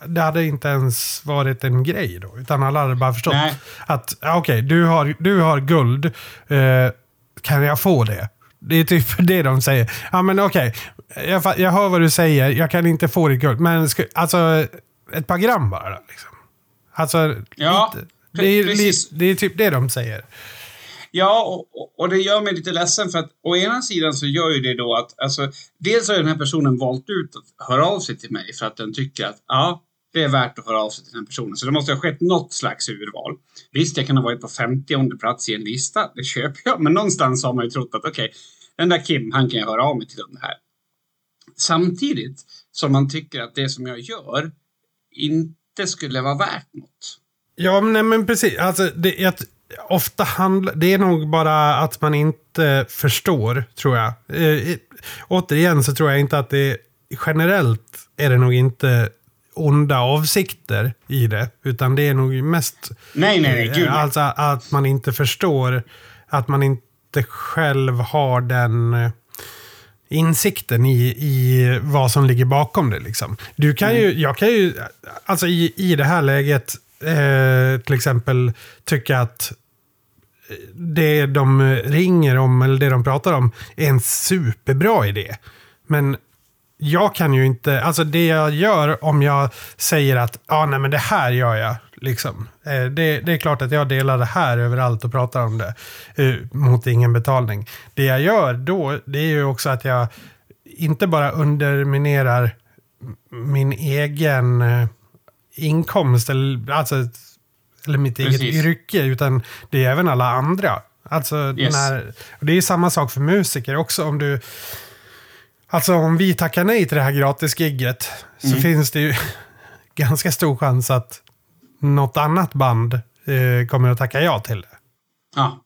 Det hade inte ens varit en grej då. Utan alla hade bara förstått Nej. att okej, okay, du, har, du har guld. Eh, kan jag få det? Det är typ det de säger. Ja men okej, okay. jag, jag hör vad du säger. Jag kan inte få ditt guld. Men sku, alltså, ett par gram bara. Liksom. Alltså, ja, lite. Det är, precis. det är typ det de säger. Ja, och, och, det gör mig lite ledsen för att å ena sidan så gör ju det då att, alltså, dels har den här personen valt ut att höra av sig till mig för att den tycker att, ja, det är värt att höra av sig till den personen. Så det måste ha skett något slags urval. Visst, jag kan ha varit på 50 plats i en lista, det köper jag, men någonstans har man ju trott att okej, okay, den där Kim, han kan jag höra av mig till den här. Samtidigt som man tycker att det som jag gör inte skulle vara värt något. Ja, nej, men precis. Alltså, det, jag, ofta handlar... Det är nog bara att man inte förstår, tror jag. Eh, återigen så tror jag inte att det... Generellt är det nog inte onda avsikter i det. Utan det är nog mest... Nej, nej, nej. Gud, alltså att man inte förstår. Att man inte själv har den eh, insikten i, i vad som ligger bakom det. Liksom. Du kan mm. ju, jag kan ju, alltså i, i det här läget, eh, till exempel tycka att det de ringer om, eller det de pratar om, är en superbra idé. Men jag kan ju inte, alltså det jag gör om jag säger att ah, nej men det här gör jag. Liksom. Eh, det, det, är klart att jag delar det här överallt och pratar om det eh, mot ingen betalning. Det jag gör då, det är ju också att jag inte bara underminerar min egen eh, inkomst, eller, alltså eller mitt Precis. eget yrke, utan det är även alla andra. Alltså, yes. när, det är samma sak för musiker också. Om du... Alltså om vi tackar nej till det här gratisgigget så mm. finns det ju ganska stor chans att något annat band eh, kommer att tacka ja till det. Ja.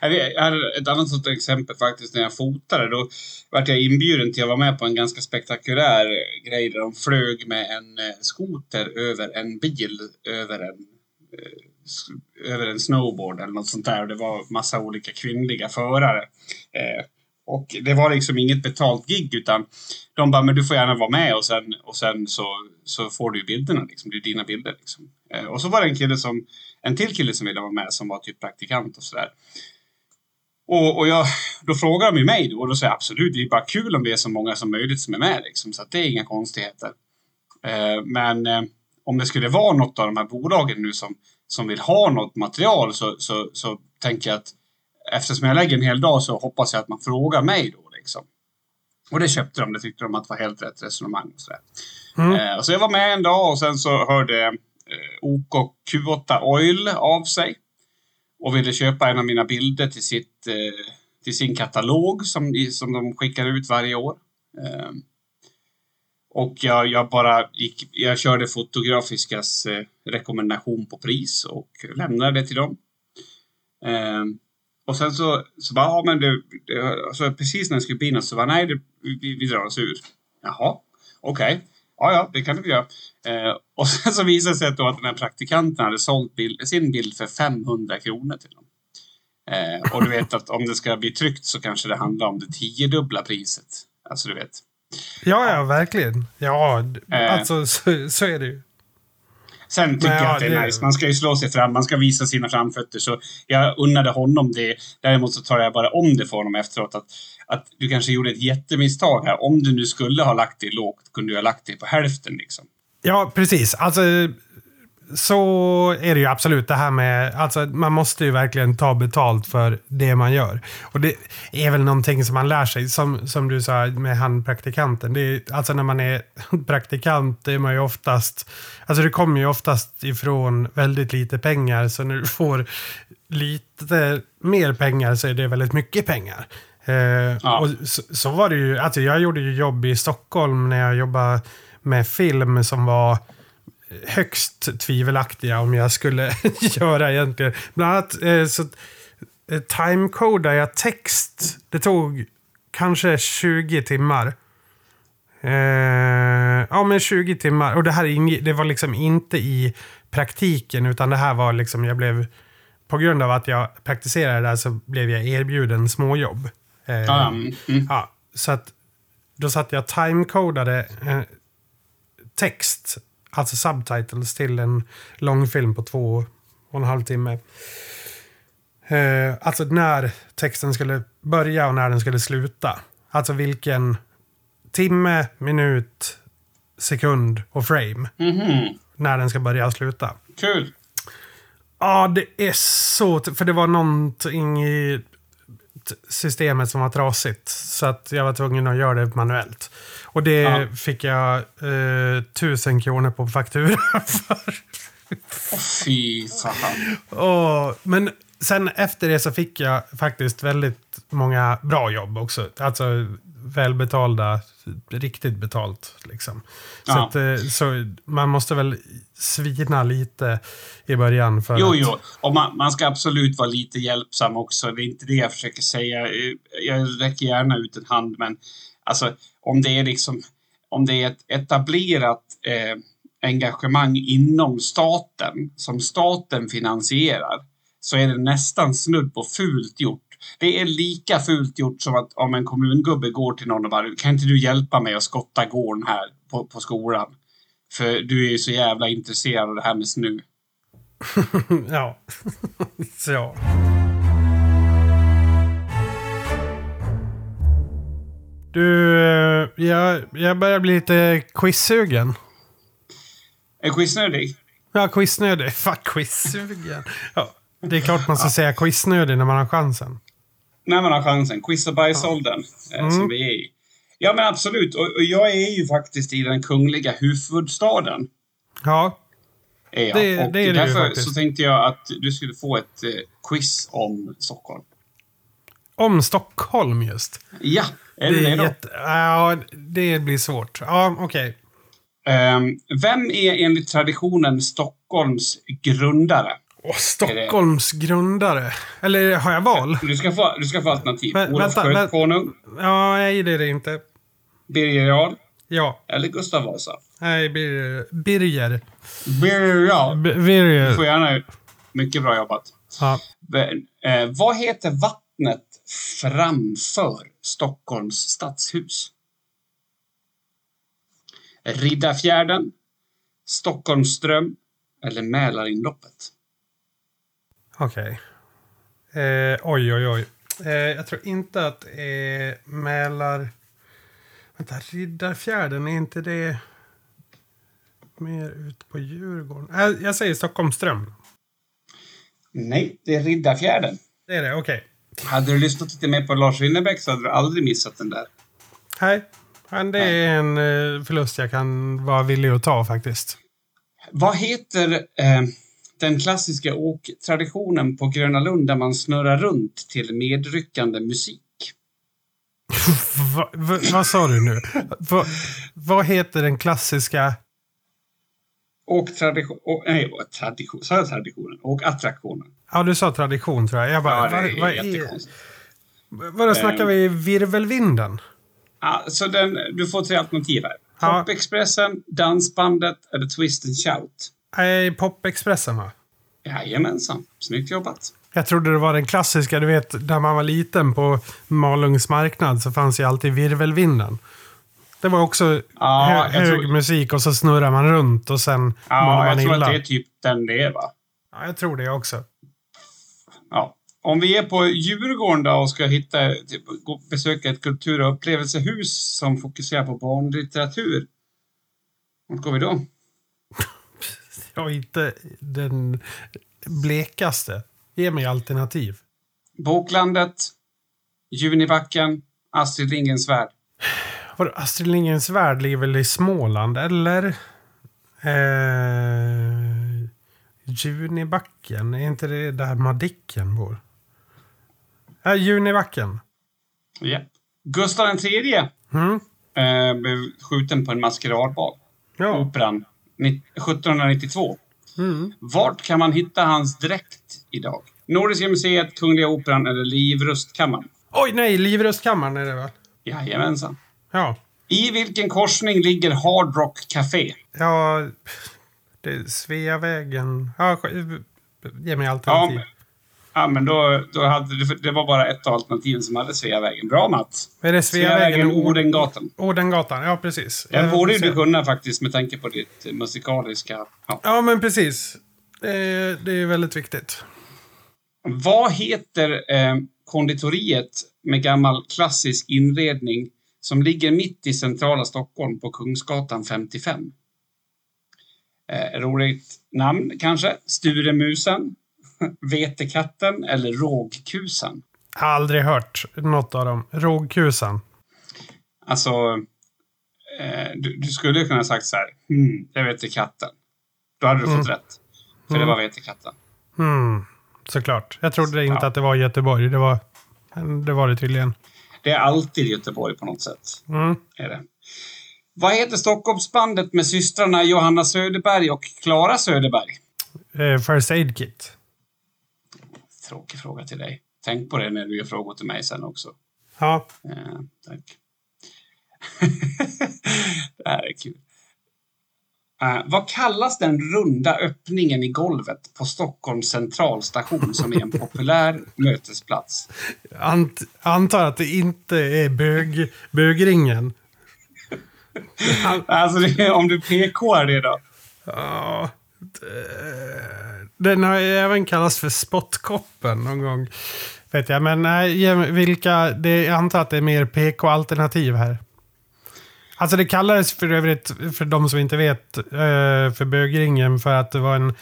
Jag har ett annat sånt exempel faktiskt när jag fotade. Då vart jag inbjuden till att vara med på en ganska spektakulär grej där de flög med en eh, skoter över en bil över en Eh, över en snowboard eller något sånt där. Det var massa olika kvinnliga förare. Eh, och det var liksom inget betalt gig utan de bara, men du får gärna vara med och sen, och sen så, så får du bilderna liksom. Det är dina bilder liksom. Eh, och så var det en kille som, en till kille som ville vara med som var typ praktikant och sådär. Och, och jag, då frågar de ju mig då och då säger jag absolut, det är bara kul om det är så många som möjligt som är med liksom. Så att det är inga konstigheter. Eh, men eh, om det skulle vara något av de här bolagen nu som, som vill ha något material så, så, så tänker jag att eftersom jag lägger en hel dag så hoppas jag att man frågar mig då. Liksom. Och det köpte de. Det tyckte de att var helt rätt resonemang. Och så, Mm. eh, så jag var med en dag och sen så hörde eh, OK Q8 Oil av sig. Och ville köpa en av mina bilder till, sitt, eh, till sin katalog som, som de skickar ut varje år. Eh, och jag, jag bara gick, jag körde Fotografiskas eh, rekommendation på pris och lämnade det till dem. Eh, och sen så, så bara, ja men du, det, alltså precis när det skulle bli så var nej, det, vi, vi drar oss ur. Jaha, okej. Ja, ja, det kan vi göra. Eh, och sen så visade det sig då att den här praktikanten hade sålt bild, sin bild för 500 kronor till dem. Eh, och du vet att om det ska bli tryckt så kanske det handlar om det tiodubbla priset. Alltså du vet. Ja, ja, verkligen. Ja, Eh. alltså så, så är det ju. Sen tycker Men jag ja, att det är det- nice. Man ska ju slå sig fram, man ska visa sina framfötter. Så jag unnade honom det. Däremot så tar jag bara om det för honom efteråt. Att, att du kanske gjorde ett jättemisstag här. Om du nu skulle ha lagt det lågt kunde du ha lagt det på hälften liksom. Ja, precis. Alltså, så är det ju absolut. Det här med, alltså, man måste ju verkligen ta betalt för det man gör. Och det är väl någonting som man lär sig, som, som du sa med han praktikanten. Det är, alltså när man är praktikant är man ju oftast, alltså det kommer ju oftast ifrån väldigt lite pengar. Så när du får lite mer pengar så är det väldigt mycket pengar. Eh, Ja. och så, så var det ju, alltså jag gjorde ju jobb i Stockholm när jag jobbade med film som var högst tvivelaktiga om jag skulle göra egentligen. Bland annat eh, så eh, timecodade jag text. Det tog kanske 20 timmar. Eh, ja, men 20 timmar. Och det här det var liksom inte i praktiken, utan det här var liksom, jag blev, på grund av att jag praktiserade där så blev jag erbjuden småjobb. Eh, Ja, mm. Ja, så att då satt jag timecodade eh, text, alltså subtitles, till en långfilm på två och en halv timme. Eh, alltså när texten skulle börja och när den skulle sluta. Alltså vilken timme, minut, sekund och frame. Mhm. När den ska börja och sluta. Kul. Ja, det är så... För det var någonting i systemet som var trasigt. Så att jag var tvungen att göra det manuellt. Och det Ja. fick jag eh, tusen kronor på faktura för. Fy fan. Och, men sen efter det så fick jag faktiskt väldigt många bra jobb också. Alltså välbetalda, riktigt betalt. Liksom. Så, Ja. att, eh, så man måste väl svina lite i början. För Jo, att, jo. Och man, man ska absolut vara lite hjälpsam också. Det är inte det jag försöker säga. Jag räcker gärna ut en hand, men alltså om det är liksom om det är ett etablerat eh, engagemang inom staten som staten finansierar så är det nästan snudd på fult gjort. Det är lika fult gjort som att om en kommungubbe går till någon och bara kan inte du hjälpa mig att skotta gården här på, på skolan? För du är ju så jävla intresserad av det här med snö. Ja. så. Du, eh, jag, jag börjar bli lite quizsugen. Är quizznödig? Ja, quiznödig. Fuck, quizsugen. Ja, det är klart man ska säga quiznödig när man har chansen. När man har chansen. Quiz och bajsåldern, eh, Mm. som vi är i. Ja, men absolut. Och, och jag är ju faktiskt i den kungliga huvudstaden. Ja, Är jag. Det- och det är ju därför faktiskt. så tänkte jag att du skulle få ett eh, quiz om Stockholm. om Stockholm just. Ja, är du det redo? jätte- Ja, det blir svårt. Ja, okej. Ehm, vem är enligt traditionen Stockholms grundare? Åh, Stockholms grundare. Eller har jag val? Du ska få, du ska få alternativ. Vä- Olof Skötkonung, Ja, nej, det är det inte. Birger Jarl Ja, eller Gustav Vasa? nej, Birger. Birger. Birger Jarl. B- Du får Birger. gärna... Mycket bra jobbat. Ja. Men, Eh, vad heter vattnet framför Stockholms stadshus? Riddarfjärden, Stockholmsström eller Mälarinloppet? Okej. Eh, oj, oj, oj. Eh, jag tror inte att är Mälar... Vänta, Riddarfjärden, är inte det mer ut på Djurgården? Eh, jag säger Stockholmsström. Nej, det är Riddarfjärden. Det är det, okej. Hade du lyssnat lite mer på Lars Winnerbäck så hade du aldrig missat den där. Nej, men det är en eh, förlust jag kan vara villig att ta faktiskt. Vad heter eh, den klassiska åktraditionen på Gröna Lund där man snurrar runt till medryckande musik? Va, va, vad sa du nu? Va, vad heter den klassiska... Åktradition... Å, nej, tradition. Sa jag traditionen? Åkattraktionen. Ja, du sa tradition tror jag. Jag bara, Ja, det är vad, jättekonstigt. vadå, snackar vi virvelvinden? Ja, så den, du får tre alternativ här. Popexpressen, Dansbandet eller Twist and Shout. Nej, Popexpressen va? Jajamensan. Snyggt jobbat. Jag trodde det var den klassiska, du vet, när man var liten på Malungs marknad så fanns ju alltid virvelvinden. Det var också Ja, hö hög tror- musik och så snurrar man runt och sen Ja, man jag tror illa. att det är typ den det är, va? Ja, jag tror det också. Ja. Om vi är på Djurgården då och ska hitta, typ, besöka ett kultur och upplevelsehus som fokuserar på barnlitteratur. Vart går vi då? Jag inte den blekaste. Ge mig alternativ. Boklandet, Junibacken, Astrid Lindgrens Värld. Vadå, Astrid Lindgrens Värld ligger väl i Småland, eller? Eh, Junibacken, är inte det där Madicken bor? Ja, Junibacken. Ja. Gustav III Mm. eh, blev skjuten på en maskeradbal. Ja. Operan 1792. Mm. Vart kan man hitta hans dräkt idag? Nordiska museet, Kungliga Operan eller Livrustkammaren? Oj, nej, Livrustkammaren är det va? Jajamensan. Ja. I vilken korsning ligger Hard Rock Café? Ja, det är Sveavägen. Ja, ge mig Ja, alternativ. men, ja, men då, då hade det, var bara ett av alternativen som hade Sveavägen. Bra Mats! är det Sveavägen, Sveavägen? Odengatan. Odengatan, ja precis. Den borde ju du kunna faktiskt med tanke på ditt musikaliska... Ja. Ja, men precis. Det är, det är väldigt viktigt. Vad heter eh, konditoriet med gammal klassisk inredning som ligger mitt i centrala Stockholm på Kungsgatan 55? Eh, roligt namn kanske? Sturemusen, Vetekatten eller Rågkusen? Jag har aldrig hört något av dem. Rågkusan. Alltså, eh, du, du skulle kunna ha sagt så här, hmm, det är Vetekatten. Då hade du fått rätt. För det var Vetekatten. Hmm, såklart. Jag trodde inte Ja. att det var Göteborg. Det var det, var det tydligen. Det är alltid Göteborg på något sätt. Mm. Är det. Vad heter Stockholmsbandet med systrarna Johanna Söderberg och Klara Söderberg? Eh, First Aid Kit. Tråkig fråga till dig. Tänk på det när du gör frågor till mig sen också. Ja. Eh, tack. det här är kul. Eh, vad kallas den runda öppningen i golvet på Stockholms centralstation som är en populär mötesplats? Ant, antar att det inte är bög, bögringen. Alltså, det, om du PK är det då? Ja. Eh, den har ju även kallats för spottkoppen någon gång. Vet jag. Men eh, nej, vilka... Det, jag antar att det är mer PK-alternativ här. Alltså det kallades för övrigt, för de som inte vet, eh, för bögringen för att det var en...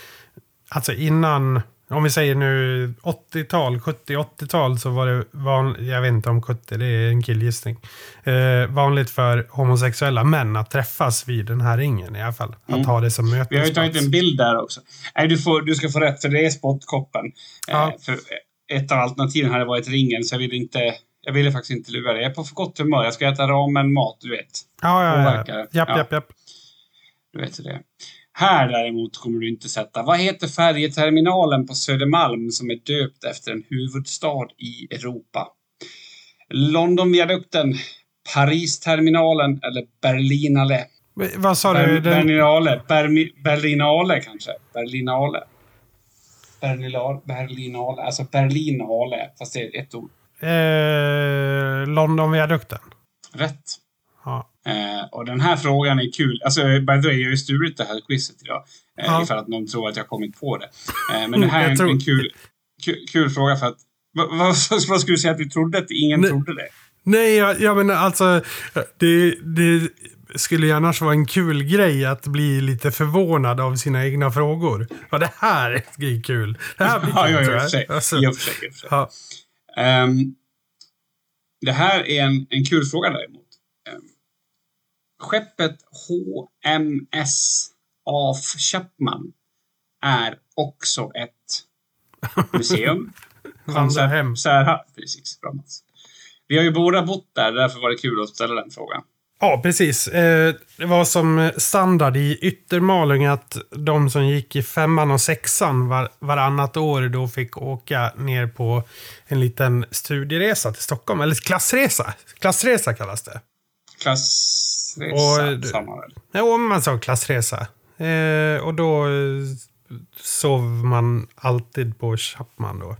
Alltså innan, om vi säger nu 80-tal, 70-80-tal så var det vanligt, jag vet inte om 70, det är en killgissning. Eh, vanligt för homosexuella män att träffas vid den här ringen i alla fall. Att ha det som Vi har ju mötesplats. tagit en bild där också. Nej, du, får, du ska få rätt, för det är spottkoppen. Ja. Eh, för ett av alternativen hade varit ringen, så jag ville, inte, jag ville faktiskt inte lura dig. Jag är på för gott humör. Jag ska äta ramen mat, du vet. Ja, ja, ja. Japp, Ja. japp, japp. Du vet hur det är. Här däremot kommer du inte sätta. Vad heter färjeterminalen på Södermalm som är döpt efter en huvudstad i Europa? Londonviadukten, Paristerminalen eller Berlinale? Vad sa du? Ber, Den, Berlinale. Bermi, Berlinale kanske? Berlinale. Berlinale. Berlinale. Alltså Berlinale. Fast det är ett ord. eh, Londonviadukten. Rätt. Eh, och den här frågan är kul. Alltså, by the way, jag har ju stulit det här quizet idag. Eh, Ja. Ifall att någon tror att jag har kommit på det. Eh, men det här är Jag en, tror- en kul, kul, kul fråga för att... Vad, vad, vad skulle du säga att du trodde att ingen Nej. trodde det? Nej, jag, jag menar alltså. Det, det skulle ju annars vara en kul grej att bli lite förvånad av sina egna frågor. Ja, det här är kul. Det här blir kul, Ja, ja, tror jag. sig. Alltså, sig, i och för sig. ja. Ehm, det här är en, en kul fråga däremot. Skeppet HMS af Chapman är också ett museum. Särha- Precis, bra Mats. Vi har ju båda bott där, därför var det kul att ställa den frågan. Ja, precis. Eh, det var som standard i Yttermalung att de som gick i femman och sexan var, varannat år då fick åka ner på en liten studieresa till Stockholm. Eller klassresa. Klassresa kallas det. Klassresa, Och- samma väl? Jo, man sa klassresa. Eh, och då eh, sov man alltid på Chapman då.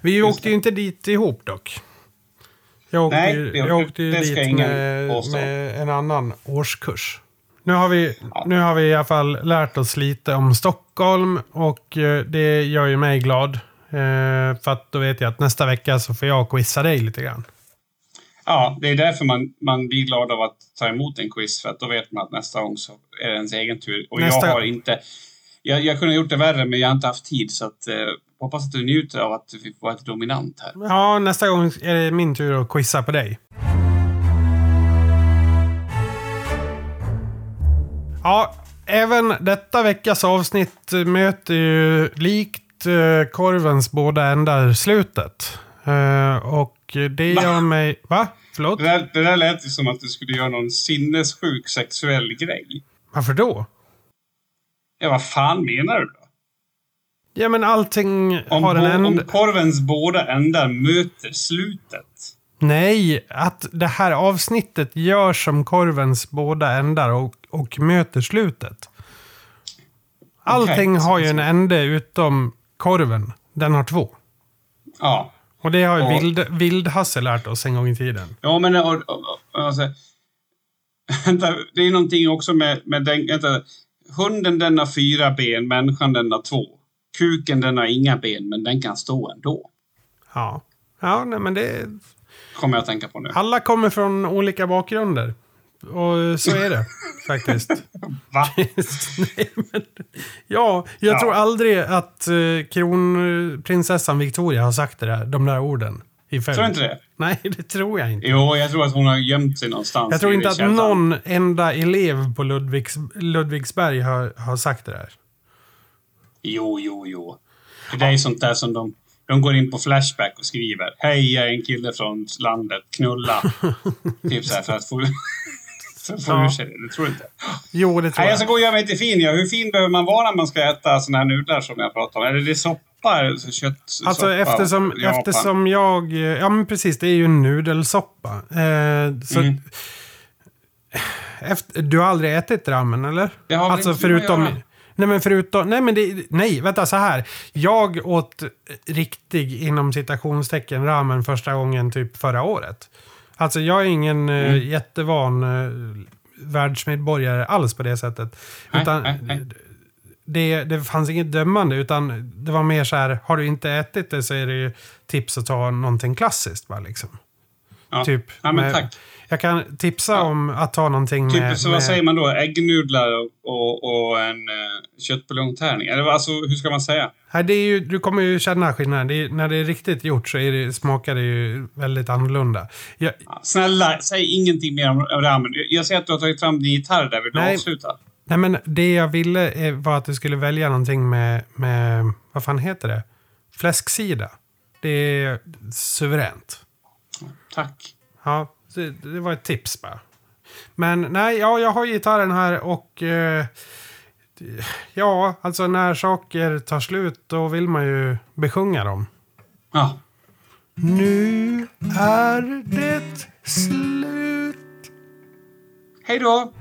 Vi Just åkte ju inte dit ihop dock. Jag åkte, Nej, det- jag åkte ju det dit med, med en annan årskurs. Nu har, vi, Ja. nu har vi i alla fall lärt oss lite om Stockholm och eh, det gör ju mig glad. Eh, för att då vet jag att nästa vecka så får jag quizza dig lite grann. Ja, det är därför man, man blir glad av att ta emot en quiz, för att då vet man att nästa gång så är det ens egen tur. Och Nästa- jag har inte... Jag, jag kunde ha gjort det värre, men jag har inte haft tid, så att... Eh, hoppas att du njuter av att du fick vara dominant här. Ja, nästa gång är det min tur att quizza på dig. Ja, även detta veckas avsnitt möter ju likt eh, korvens båda ändar slutet. Eh, och det gör mig... Va? Förlåt? Det där, det där lät ju som att du skulle göra någon sinnessjuk sexuell grej. Varför då? Ja, vad fan menar du då? Ja, men allting Om, har en bo- om ände. korvens båda ändar möter slutet. Nej, att det här avsnittet görs som korvens båda ändar och, och möter slutet. Allting så- har ju en ände utom korven. Den har två. Ja. Och det har ju Och- vild, Vild-Hasse lärt oss en gång i tiden. Ja, men och, och, alltså, det är någonting också med, med den... Vänta, hunden den har fyra ben, människan den har två. Kuken den har inga ben, men den kan stå ändå. Ja, ja nej, men det... Kommer jag att tänka på nu. Alla kommer från olika bakgrunder. Och så är det faktiskt. Va? Nej, men, ja, jag Ja. tror aldrig att uh, kronprinsessan Victoria har sagt det där, de där orden. I följd. Tror inte det? Nej, det tror jag inte. Jo, jag tror att hon har gömt sig någonstans. Jag tror inte att källan. någon enda elev på Ludvigs, Ludvigsberg har, har sagt det där. Jo, jo, jo. Det är sånt där som de... De går in på Flashback och skriver Hej, jag är en kille från landet. Knulla. typ så här för att få, för att få Ja. ur sig det. Det tror inte. Jo, det tror Nej, jag jag. ska gå och göra mig till fin. Ja. Hur fin behöver man vara när man ska äta såna här nudlar som jag pratade om? Eller det är soppa? Alltså kött, Alltså soppa, eftersom, Japan. eftersom jag... Ja men precis, det är ju nudelsoppa. Eh, så, Mm. efter, du har aldrig ätit ramen eller? Det har alltså inte förutom... Nej men förutom... Nej men det, Nej, vänta så här. Jag åt riktig inom citationstecken ramen första gången typ förra året. Alltså jag är ingen eh, Mm. jättevan eh, världsmedborgare alls på det sättet. Nej, utan nej, nej. Det, det fanns inget dömande utan det var mer så här, har du inte ätit det så är det ju tips att ta någonting klassiskt bara liksom. Ja. Typ. Ja, men med- tack. Jag kan tipsa Ja. om att ta någonting Typ, med... så med vad säger man då? Äggnudlar och, och, en uh, köttbuljongtärning? Eller alltså, hur ska man säga? Nej, det är ju, du kommer ju känna skillnaden. Det är, när det är riktigt gjort så det, smakar det ju väldigt annorlunda. Jag, Ja, Snälla, säg ingenting mer om om ramen. Jag- Jag ser att du har tagit fram din gitarr där. Vill du Nej. avsluta? nej men det jag ville eh, var att du skulle välja någonting med, med, vad fan heter det? Fläsksida. Det är suveränt. Tack. Ja, det, det var ett tips bara. Men nej, ja, jag har gitarren här och eh, ja, alltså när saker tar slut då vill man ju besjunga dem. Ja. Nu är det slut. Hej då!